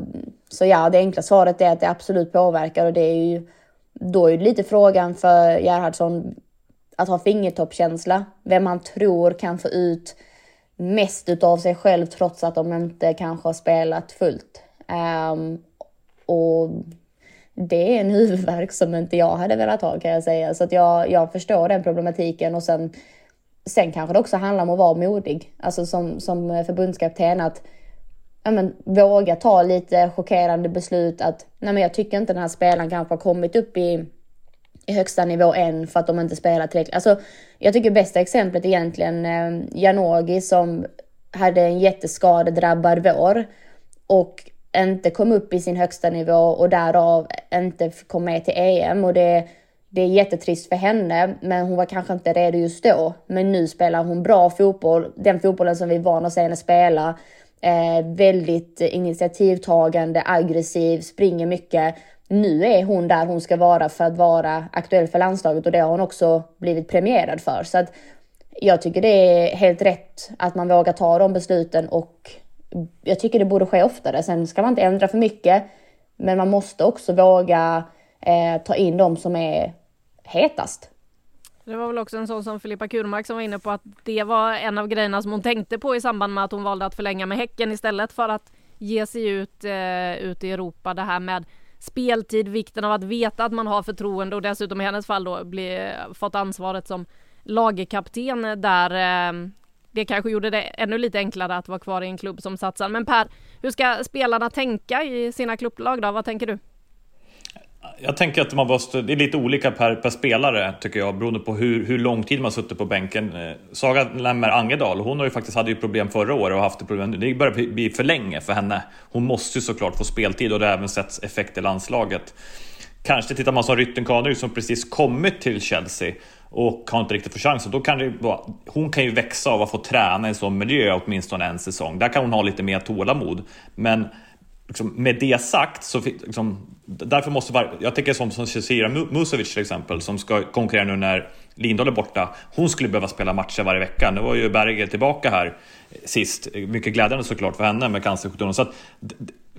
så ja, det enkla svaret är att det absolut påverkar och det är ju då är ju lite frågan för Gerhardsson att ha fingertoppkänsla, vem man tror kan få ut mest utav sig själv trots att de inte kanske har spelat fullt. Um, och det är en huvudvärk som inte jag hade velat ha kan jag säga. Så att jag, jag förstår den problematiken och sen, sen kanske det också handlar om att vara modig. Alltså som, som förbundskapten att ja, men, våga ta lite chockerande beslut att nej men jag tycker inte den här spelaren kanske har kommit upp i i högsta nivå än för att de inte spelar tillräckligt. Alltså, jag tycker bästa exemplet är egentligen eh, Janogy som hade en jätteskadedrabbad vår och inte kom upp i sin högsta nivå och därav inte kom med till EM. Och det, det är jättetrist för henne, men hon var kanske inte redo just då. Men nu spelar hon bra fotboll, den fotbollen som vi är vana att se henne spela. Eh, väldigt initiativtagande, aggressiv, springer mycket nu är hon där hon ska vara för att vara aktuell för landslaget och det har hon också blivit premierad för. Så att jag tycker det är helt rätt att man vågar ta de besluten och jag tycker det borde ske oftare. Sen ska man inte ändra för mycket, men man måste också våga eh, ta in de som är hetast. Det var väl också en sån som Filippa Kurmark som var inne på att det var en av grejerna som hon tänkte på i samband med att hon valde att förlänga med Häcken istället för att ge sig ut, eh, ut i Europa. Det här med speltid, vikten av att veta att man har förtroende och dessutom i hennes fall då bli, fått ansvaret som lagkapten där eh, det kanske gjorde det ännu lite enklare att vara kvar i en klubb som satsar. Men Per, hur ska spelarna tänka i sina klubblag då? Vad tänker du? Jag tänker att man måste, det är lite olika per, per spelare tycker jag beroende på hur, hur lång tid man suttit på bänken. Eh, Saga Lemmer Angedal, hon har ju faktiskt hade ju problem förra året och haft problem nu. Det börjar bli för länge för henne. Hon måste ju såklart få speltid och det har även setts effekt i landslaget. Kanske tittar man som Rytten Kanu som precis kommit till Chelsea och har inte riktigt fått chansen. Då kan det vara, hon kan ju växa av att få träna i en sån miljö åtminstone en säsong. Där kan hon ha lite mer tålamod. Men liksom, med det sagt så liksom, därför måste var, jag tänker som, som Cecilia Musovic till exempel som ska konkurrera nu när Lindahl är borta. Hon skulle behöva spela matcher varje vecka. Nu var ju Berger tillbaka här sist. Mycket glädjande såklart för henne med cancersjukdomen. Så att,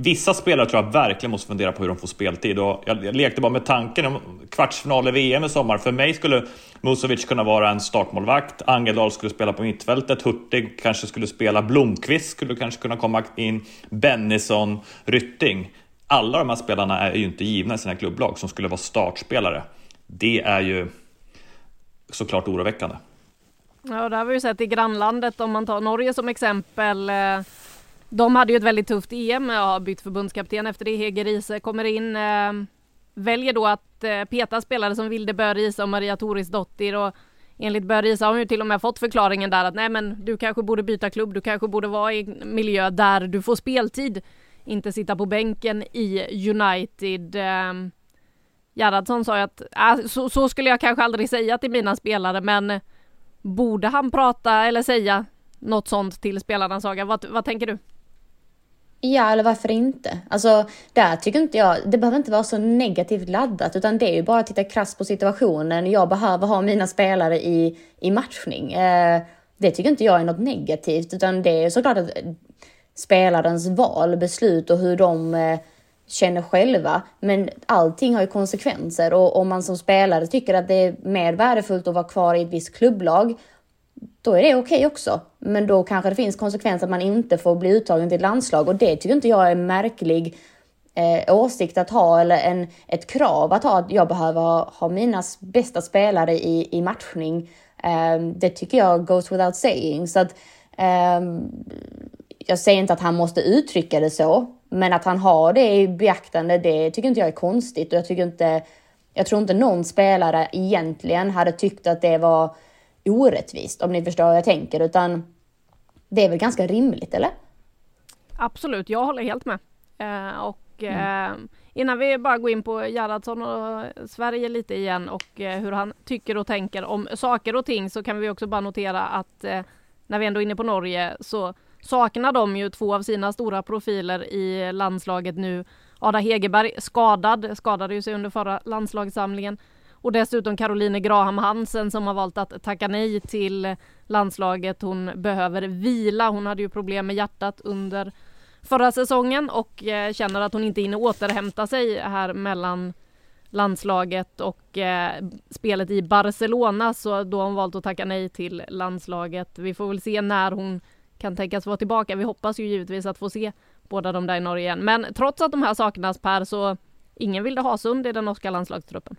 vissa spelare tror jag verkligen måste fundera på hur de får speltid. Och jag, jag lekte bara med tanken om kvartsfinal i VM i sommar. För mig skulle Musovic kunna vara en startmålvakt. Angeldal skulle spela på mittfältet. Hurtig kanske skulle spela. Blomqvist skulle kanske kunna komma in. Bennison, Rytting. Alla de här spelarna är ju inte givna i sina klubblag som skulle vara startspelare. Det är ju såklart oroväckande. Ja, det har vi ju sett i grannlandet om man tar Norge som exempel. Eh, de hade ju ett väldigt tufft EM, och har bytt förbundskapten efter det. Hege Riese kommer in, eh, väljer då att eh, peta spelare som Vilde Bö och Maria Torisdottir och enligt Bö har hon ju till och med fått förklaringen där att nej men du kanske borde byta klubb, du kanske borde vara i miljö där du får speltid, inte sitta på bänken i United. Eh, Gerhardsson sa ju att äh, så, så, skulle jag kanske aldrig säga till mina spelare men borde han prata eller säga något sånt till spelarna Saga? Vad, vad tänker du? Ja, eller varför inte? Alltså, där tycker inte jag, det behöver inte vara så negativt laddat, utan det är ju bara att titta krasst på situationen. Jag behöver ha mina spelare i, i matchning. Eh, det tycker inte jag är något negativt, utan det är såklart att spelarens val, beslut och hur de eh, känner själva. Men allting har ju konsekvenser och om man som spelare tycker att det är mer värdefullt att vara kvar i ett visst klubblag, då är det okej okay också. Men då kanske det finns konsekvenser att man inte får bli uttagen till ett landslag och det tycker inte jag är en märklig eh, åsikt att ha eller en, ett krav att ha. Att jag behöver ha, ha mina bästa spelare i, i matchning. Eh, det tycker jag goes without saying. Så att, eh, jag säger inte att han måste uttrycka det så, men att han har det i beaktande, det tycker inte jag är konstigt och jag tycker inte, jag tror inte någon spelare egentligen hade tyckt att det var orättvist, om ni förstår vad jag tänker, utan det är väl ganska rimligt, eller? Absolut, jag håller helt med. Eh, och eh, innan vi bara går in på Gerhardsson och Sverige lite igen och eh, hur han tycker och tänker om saker och ting så kan vi också bara notera att eh, när vi ändå är inne på Norge så saknar de ju två av sina stora profiler i landslaget nu. Ada Hegerberg skadad, skadade ju sig under förra landslagssamlingen. Och dessutom Caroline Graham Hansen som har valt att tacka nej till landslaget. Hon behöver vila. Hon hade ju problem med hjärtat under förra säsongen och eh, känner att hon inte hinner återhämta sig här mellan landslaget och eh, spelet i Barcelona så då har hon valt att tacka nej till landslaget. Vi får väl se när hon kan tänkas vara tillbaka. Vi hoppas ju givetvis att få se båda de där i Norge igen. Men trots att de här saknas Per så ingen vill ha Sund i den norska landslagstruppen.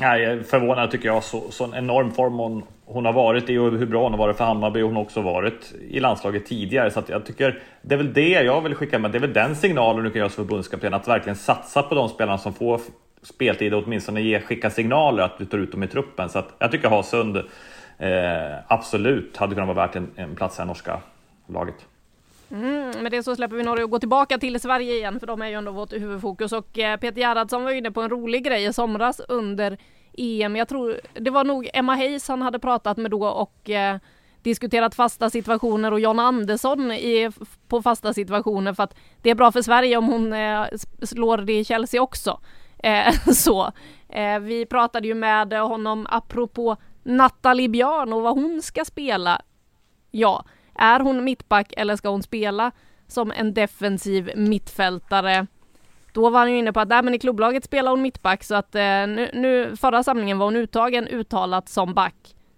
Nej, förvånad tycker jag. Så, så enorm form hon, hon har varit i och hur bra hon har varit för Hammarby. Hon har också varit i landslaget tidigare. Så jag tycker det är väl det jag vill skicka med. Det är väl den signalen du kan göra som förbundskapten. Att verkligen satsa på de spelarna som får speltid och åtminstone ge, skicka signaler att du tar ut dem i truppen. Så jag tycker Hasund eh, absolut hade kunnat vara värt en, en plats i det norska laget. Mm, med det så släpper vi Norge och går tillbaka till Sverige igen för de är ju ändå vårt huvudfokus och eh, Peter Gerhardsson var inne på en rolig grej i somras under EM. Jag tror det var nog Emma Hayes han hade pratat med då och eh, diskuterat fasta situationer och John Andersson i, på fasta situationer för att det är bra för Sverige om hon eh, slår det i Chelsea också. Eh, så eh, vi pratade ju med honom apropå Nathalie Björn och vad hon ska spela. Ja, är hon mittback eller ska hon spela som en defensiv mittfältare? Då var han ju inne på att nej, men i klubblaget spelar hon mittback så att eh, nu, nu, förra samlingen var hon uttagen uttalat som back.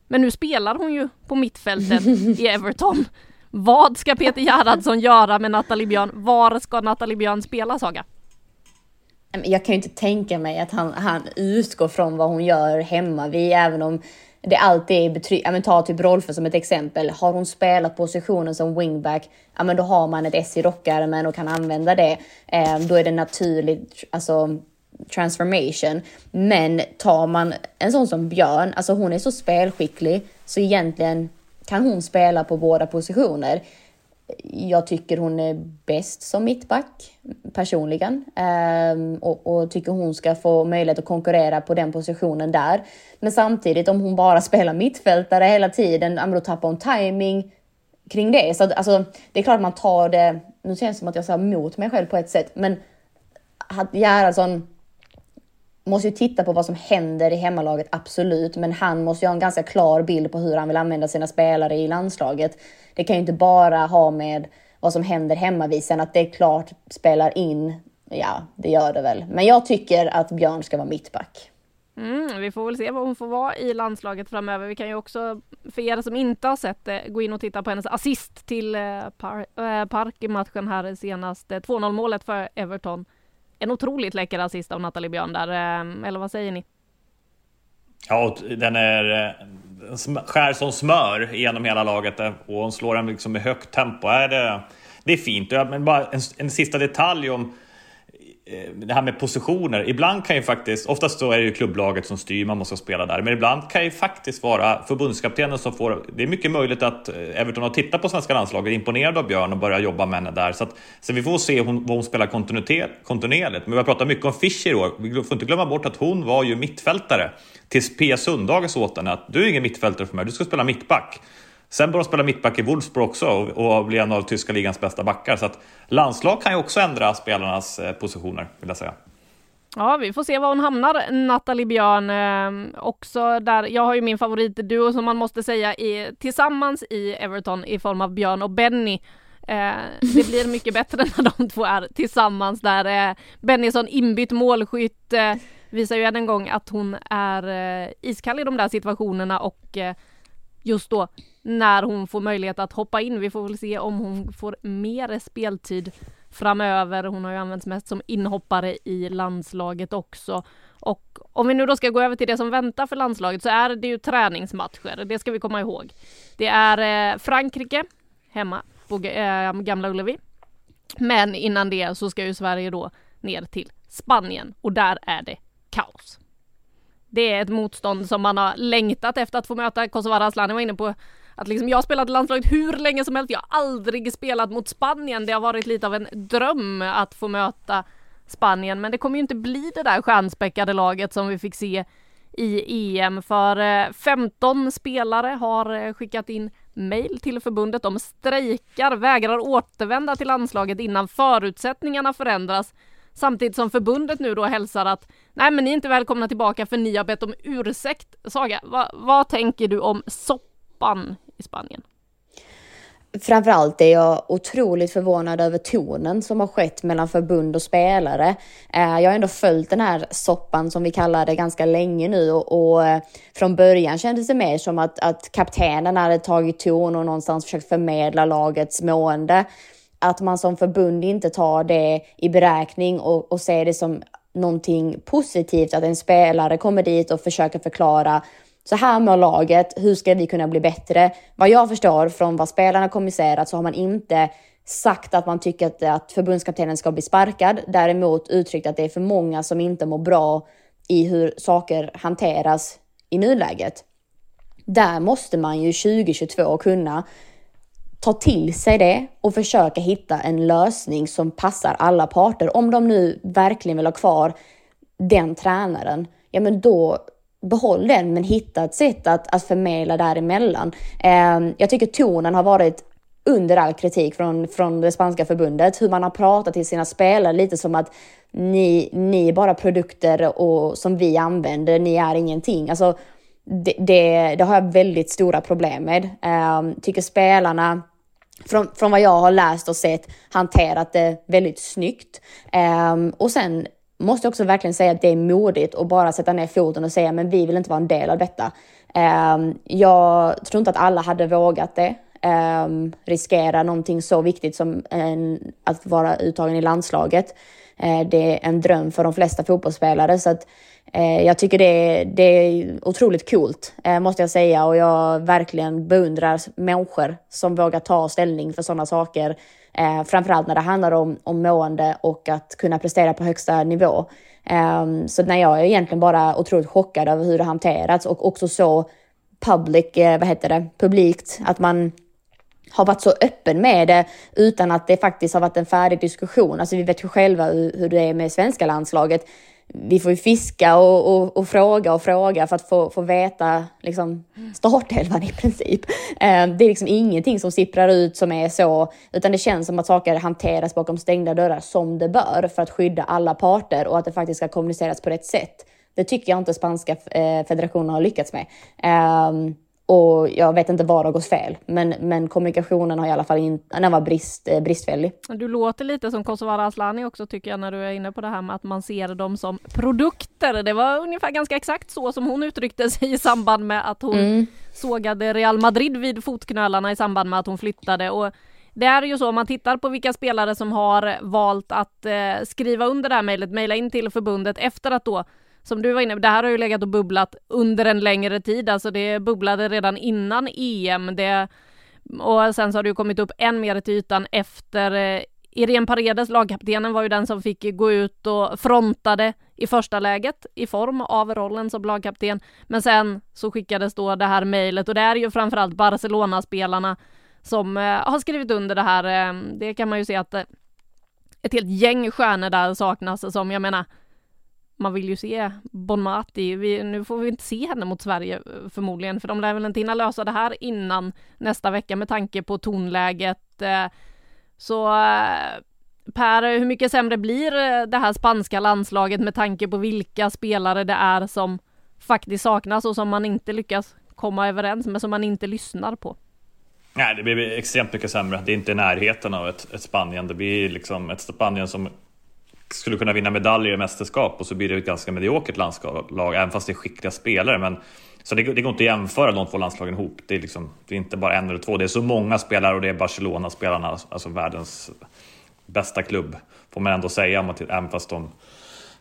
Men nu spelar hon ju på mittfältet i Everton. Vad ska Peter Gerhardsson göra med Nathalie Björn? Var ska Nathalie Björn spela Saga? Jag kan ju inte tänka mig att han, han utgår från vad hon gör hemma vid, även om det alltid är betryggande. Ja, men ta typ Rolfö som ett exempel. Har hon spelat positionen som wingback, ja men då har man ett S i rockärmen och kan använda det. Eh, då är det naturligt, alltså transformation. Men tar man en sån som Björn, alltså hon är så spelskicklig så egentligen kan hon spela på båda positioner. Jag tycker hon är bäst som mittback personligen ehm, och, och, tycker hon ska få möjlighet att konkurrera på den positionen där. Men samtidigt om hon bara spelar mittfältare hela tiden, då tappar hon timing kring det. Så alltså, det är klart man tar det, nu känns det som att jag säger mot mig själv på ett sätt, men Gerhardsson måste ju titta på vad som händer i hemmalaget, absolut. Men han måste ju ha en ganska klar bild på hur han vill använda sina spelare i landslaget. Det kan ju inte bara ha med vad som händer hemmavid, sen att det klart spelar in. Ja, det gör det väl. Men jag tycker att Björn ska vara mittback. Mm, vi får väl se vad hon får vara i landslaget framöver. Vi kan ju också, för er som inte har sett det, gå in och titta på hennes assist till äh, Park i matchen här senast. 2-0 målet för Everton en otroligt läcker assist av Nathalie Björn där, ehm, eller vad säger ni? Ja, den är eh, skär som smör genom hela laget eh, och hon slår den liksom med högt tempo. Är det, det är fint. Men bara en, en sista detalj om Eh, det här med positioner. Ibland kan ju faktiskt, oftast så är det ju klubblaget som styr, man måste spela där. Men ibland kan ju faktiskt vara förbundskaptenen som får... Det är mycket möjligt att eh, Everton har tittat på svenska landslaget, imponerad av Björn och börjar jobba med henne där. Så, att, så vi får se hon, vad hon spelar kontinuerligt. Men vi har pratat mycket om Fischer i år. Vi får inte glömma bort att hon var ju mittfältare tills Pia Sundhage sa åt henne att du är ingen mittfältare för mig, du ska spela mittback. Sen började de spela mittback i Wolfsburg också och, bli en av tyska ligans bästa backar. Så att landslag kan ju också ändra spelarnas eh, positioner, vill jag säga. Ja, vi får se var hon hamnar, Nathalie Björn. Eh, också där, jag har ju min favoritduo som man måste säga i, tillsammans i Everton i form av Björn och Benny. Eh, det blir mycket bättre när de två är tillsammans där. Eh, Bennison inbytt målskytt eh, visar ju än en gång att hon är eh, iskall i de där situationerna och eh, just då när hon får möjlighet att hoppa in. Vi får väl se om hon får mer speltid framöver. Hon har ju använts mest som inhoppare i landslaget också. Och om vi nu då ska gå över till det som väntar för landslaget så är det ju träningsmatcher. Det ska vi komma ihåg. Det är eh, Frankrike hemma på eh, Gamla Ullevi. Men innan det så ska ju Sverige då ner till Spanien och där är det kaos. Det är ett motstånd som man har längtat efter att få möta. Kosovare Asllani var inne på att liksom jag har spelat landslaget hur länge som helst. Jag har aldrig spelat mot Spanien. Det har varit lite av en dröm att få möta Spanien, men det kommer ju inte bli det där stjärnspäckade laget som vi fick se i EM för eh, 15 spelare har eh, skickat in mejl till förbundet. De strejkar, vägrar återvända till landslaget innan förutsättningarna förändras. Samtidigt som förbundet nu då hälsar att nej men ni är inte välkomna tillbaka för ni har bett om ursäkt. Saga, va, vad tänker du om soppan i Spanien? Framförallt är jag otroligt förvånad över tonen som har skett mellan förbund och spelare. Eh, jag har ändå följt den här soppan som vi kallar det ganska länge nu och, och eh, från början kändes det mer som att, att kaptenen hade tagit ton och någonstans försökt förmedla lagets mående. Att man som förbund inte tar det i beräkning och, och ser det som någonting positivt att en spelare kommer dit och försöker förklara så här mår laget, hur ska vi kunna bli bättre? Vad jag förstår från vad spelarna kommunicerat så har man inte sagt att man tycker att, att förbundskaptenen ska bli sparkad. Däremot uttryckt att det är för många som inte mår bra i hur saker hanteras i nuläget. Där måste man ju 2022 kunna ta till sig det och försöka hitta en lösning som passar alla parter. Om de nu verkligen vill ha kvar den tränaren, ja men då behåll den, men hitta ett sätt att, att förmedla däremellan. Eh, jag tycker tonen har varit under all kritik från, från det spanska förbundet, hur man har pratat till sina spelare lite som att ni, ni är bara produkter och, som vi använder, ni är ingenting. Alltså, det, det, det har jag väldigt stora problem med. Eh, tycker spelarna från, från vad jag har läst och sett hanterat det väldigt snyggt. Eh, och sen måste också verkligen säga att det är modigt att bara sätta ner foten och säga men vi vill inte vara en del av detta. Ehm, jag tror inte att alla hade vågat det. um, riskera någonting så viktigt som en, att vara uttagen i landslaget. Uh, det är en dröm för de flesta fotbollsspelare så att uh, jag tycker det är, det är otroligt coolt uh, måste jag säga och jag verkligen beundrar människor som vågar ta ställning för sådana saker. Eh, framförallt när det handlar om, om mående och att kunna prestera på högsta nivå. Eh, så när jag är egentligen bara otroligt chockad över hur det hanterats och också så public, eh, vad heter det, publikt, att man har varit så öppen med det utan att det faktiskt har varit en färdig diskussion. Alltså vi vet ju själva hur, hur det är med svenska landslaget. Vi får ju fiska och, och, och, fråga och fråga för att få, få veta liksom, startelvan i princip. Eh, det är liksom ingenting som sipprar ut som är så, utan det känns som att saker hanteras bakom stängda dörrar som det bör för att skydda alla parter och att det faktiskt ska kommuniceras på rätt sätt. Det tycker jag inte spanska eh, federationen har lyckats med. Ehm, och jag vet inte var det gått fel, men, men kommunikationen har i alla fall in, den var brist, eh, bristfällig. Du låter lite som Kosovare Asllani också tycker jag när du är inne på det här med att man ser dem som produkter. Det var ungefär ganska exakt så som hon uttryckte sig i samband med att hon mm. sågade Real Madrid vid fotknölarna i samband med att hon flyttade. Och det är ju så om man tittar på vilka spelare som har valt att eh, skriva under det här mejlet, mejla in till förbundet efter att då som du var inne på, det här har ju legat och bubblat under en längre tid, alltså det bubblade redan innan EM. Det, och sen så har det ju kommit upp än mer till ytan efter eh, Irene Paredes, lagkaptenen, var ju den som fick gå ut och frontade i första läget i form av rollen som lagkapten. Men sen så skickades då det här mejlet och det är ju framförallt Barcelona-spelarna som eh, har skrivit under det här. Eh, det kan man ju se att eh, ett helt gäng stjärnor där saknas som jag menar man vill ju se Bonmati. Vi, nu får vi inte se henne mot Sverige eh, förmodligen, för de lär väl inte hinna lösa det här innan nästa vecka med tanke på tonläget. Eh, så eh, Per, hur mycket sämre blir det här spanska landslaget med tanke på vilka spelare det är som faktiskt saknas och som man inte lyckas komma överens med, som man inte lyssnar på? Nej, det blir extremt mycket sämre. Det är inte i närheten av ett, ett Spanien. Det blir liksom ett Spanien som skulle kunna vinna medaljer i mästerskap och så blir det ett ganska mediokert landslag, även fast det är skickliga spelare. Men, så det, det går inte att jämföra de två landslagen ihop. Det är, liksom, det är inte bara en eller två, det är så många spelare och det är Barcelona-spelarna, alltså världens bästa klubb, får man ändå säga, även fast de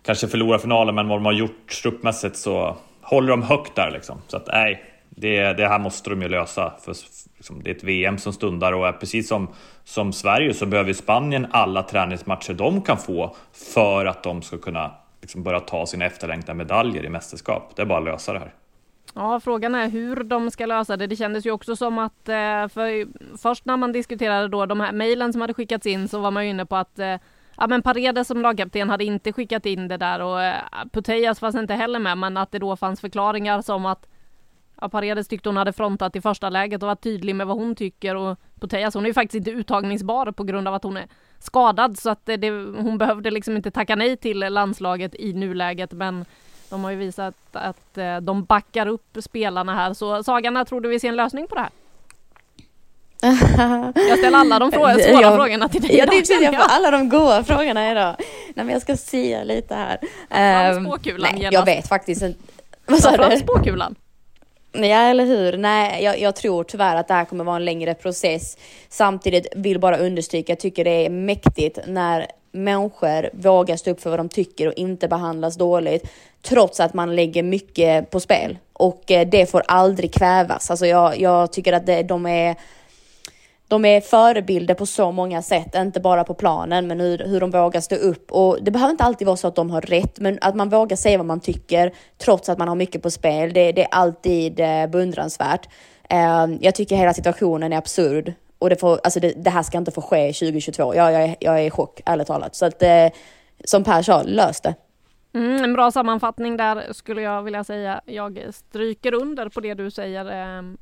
kanske förlorar finalen, men vad de har gjort truppmässigt så håller de högt där liksom. Så att nej, det, det här måste de ju lösa. För, liksom, det är ett VM som stundar och precis som, som Sverige så behöver Spanien alla träningsmatcher de kan få för att de ska kunna liksom, börja ta sina efterlängtade medaljer i mästerskap. Det är bara att lösa det här. Ja, frågan är hur de ska lösa det. Det kändes ju också som att, eh, för först när man diskuterade då de här mejlen som hade skickats in så var man ju inne på att eh, Ja men Paredes som lagkapten hade inte skickat in det där och eh, Putellas fanns inte heller med men att det då fanns förklaringar som att Ja, Paredes tyckte hon hade frontat i första läget och var tydlig med vad hon tycker och Putellas hon är ju faktiskt inte uttagningsbar på grund av att hon är skadad så att det, hon behövde liksom inte tacka nej till landslaget i nuläget men de har ju visat att eh, de backar upp spelarna här så Sagan, när tror du vi ser en lösning på det här? Jag ställer alla de svåra jag, frågorna till dig Ja, det är precis, jag får alla de goda frågorna idag. Nej, men jag ska se lite här. Spåkulan Nej, jag vet faktiskt inte. Vad sa du? spåkulan. Ja, eller hur? Nej, jag, jag, tror tyvärr att det här kommer vara en längre process. Samtidigt vill bara understryka, jag tycker det är mäktigt när människor vågar stå upp för vad de tycker och inte behandlas dåligt, trots att man lägger mycket på spel. Och eh, det får aldrig kvävas. Alltså jag, jag tycker att det, de är de är förebilder på så många sätt, inte bara på planen, men hur, hur de vågar stå upp. Och det behöver inte alltid vara så att de har rätt, men att man vågar säga vad man tycker, trots att man har mycket på spel, det, det är alltid eh, beundransvärt. Eh, jag tycker hela situationen är absurd. Och det, får, alltså det, det här ska inte få ske 2022. Jag, jag, jag är i chock, ärligt talat. Så att, eh, som Per sa, lös det. Mm, en bra sammanfattning där skulle jag vilja säga. Jag stryker under på det du säger. Ehm,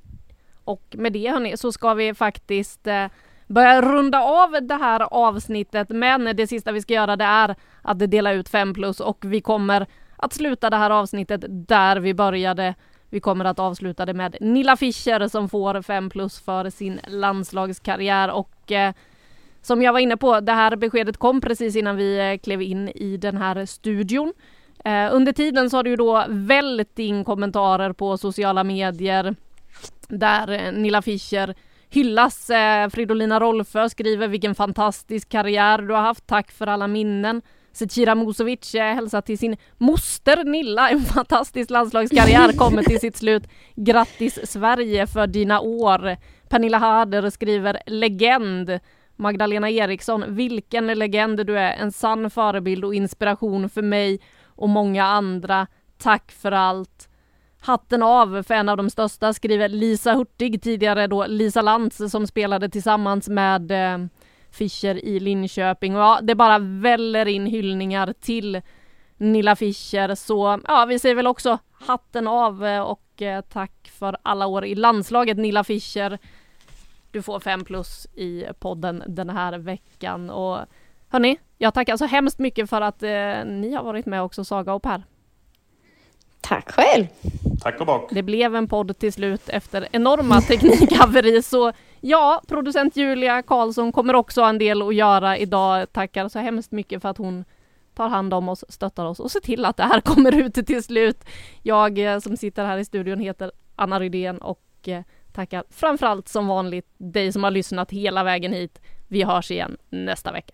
och med det hörni, så ska vi faktiskt eh, börja runda av det här avsnittet. Men det sista vi ska göra det är att dela ut 5 plus och vi kommer att sluta det här avsnittet där vi började. Vi kommer att avsluta det med Nilla Fischer som får 5 plus för sin landslagskarriär och eh, som jag var inne på, det här beskedet kom precis innan vi eh, klev in i den här studion. Eh, under tiden så har det ju då väldigt in kommentarer på sociala medier där eh, Nilla Fischer hyllas. Eh, Fridolina Rolfö skriver vilken fantastisk karriär du har haft. Tack för alla minnen. Zecira Musovic eh, hälsar till sin moster Nilla. En fantastisk landslagskarriär kommer till sitt slut. Grattis Sverige för dina år. Pernilla Harder skriver legend. Magdalena Eriksson, vilken legend du är. En sann förebild och inspiration för mig och många andra. Tack för allt. Hatten av för en av de största skriver Lisa Hurtig, tidigare då Lisa Lantz som spelade tillsammans med eh, Fischer i Linköping. Och ja, det bara väller in hyllningar till Nilla Fischer. Så ja, vi säger väl också hatten av eh, och eh, tack för alla år i landslaget Nilla Fischer. Du får fem plus i podden den här veckan och hörni, jag tackar så hemskt mycket för att eh, ni har varit med också Saga och Per. Tack själv! Tack och bock! Det blev en podd till slut efter enorma teknikhaveri så ja, producent Julia Karlsson kommer också ha en del att göra idag. Tackar så hemskt mycket för att hon tar hand om oss, stöttar oss och ser till att det här kommer ut till slut. Jag eh, som sitter här i studion heter Anna Rydén och eh, tackar framförallt som vanligt dig som har lyssnat hela vägen hit. Vi hörs igen nästa vecka.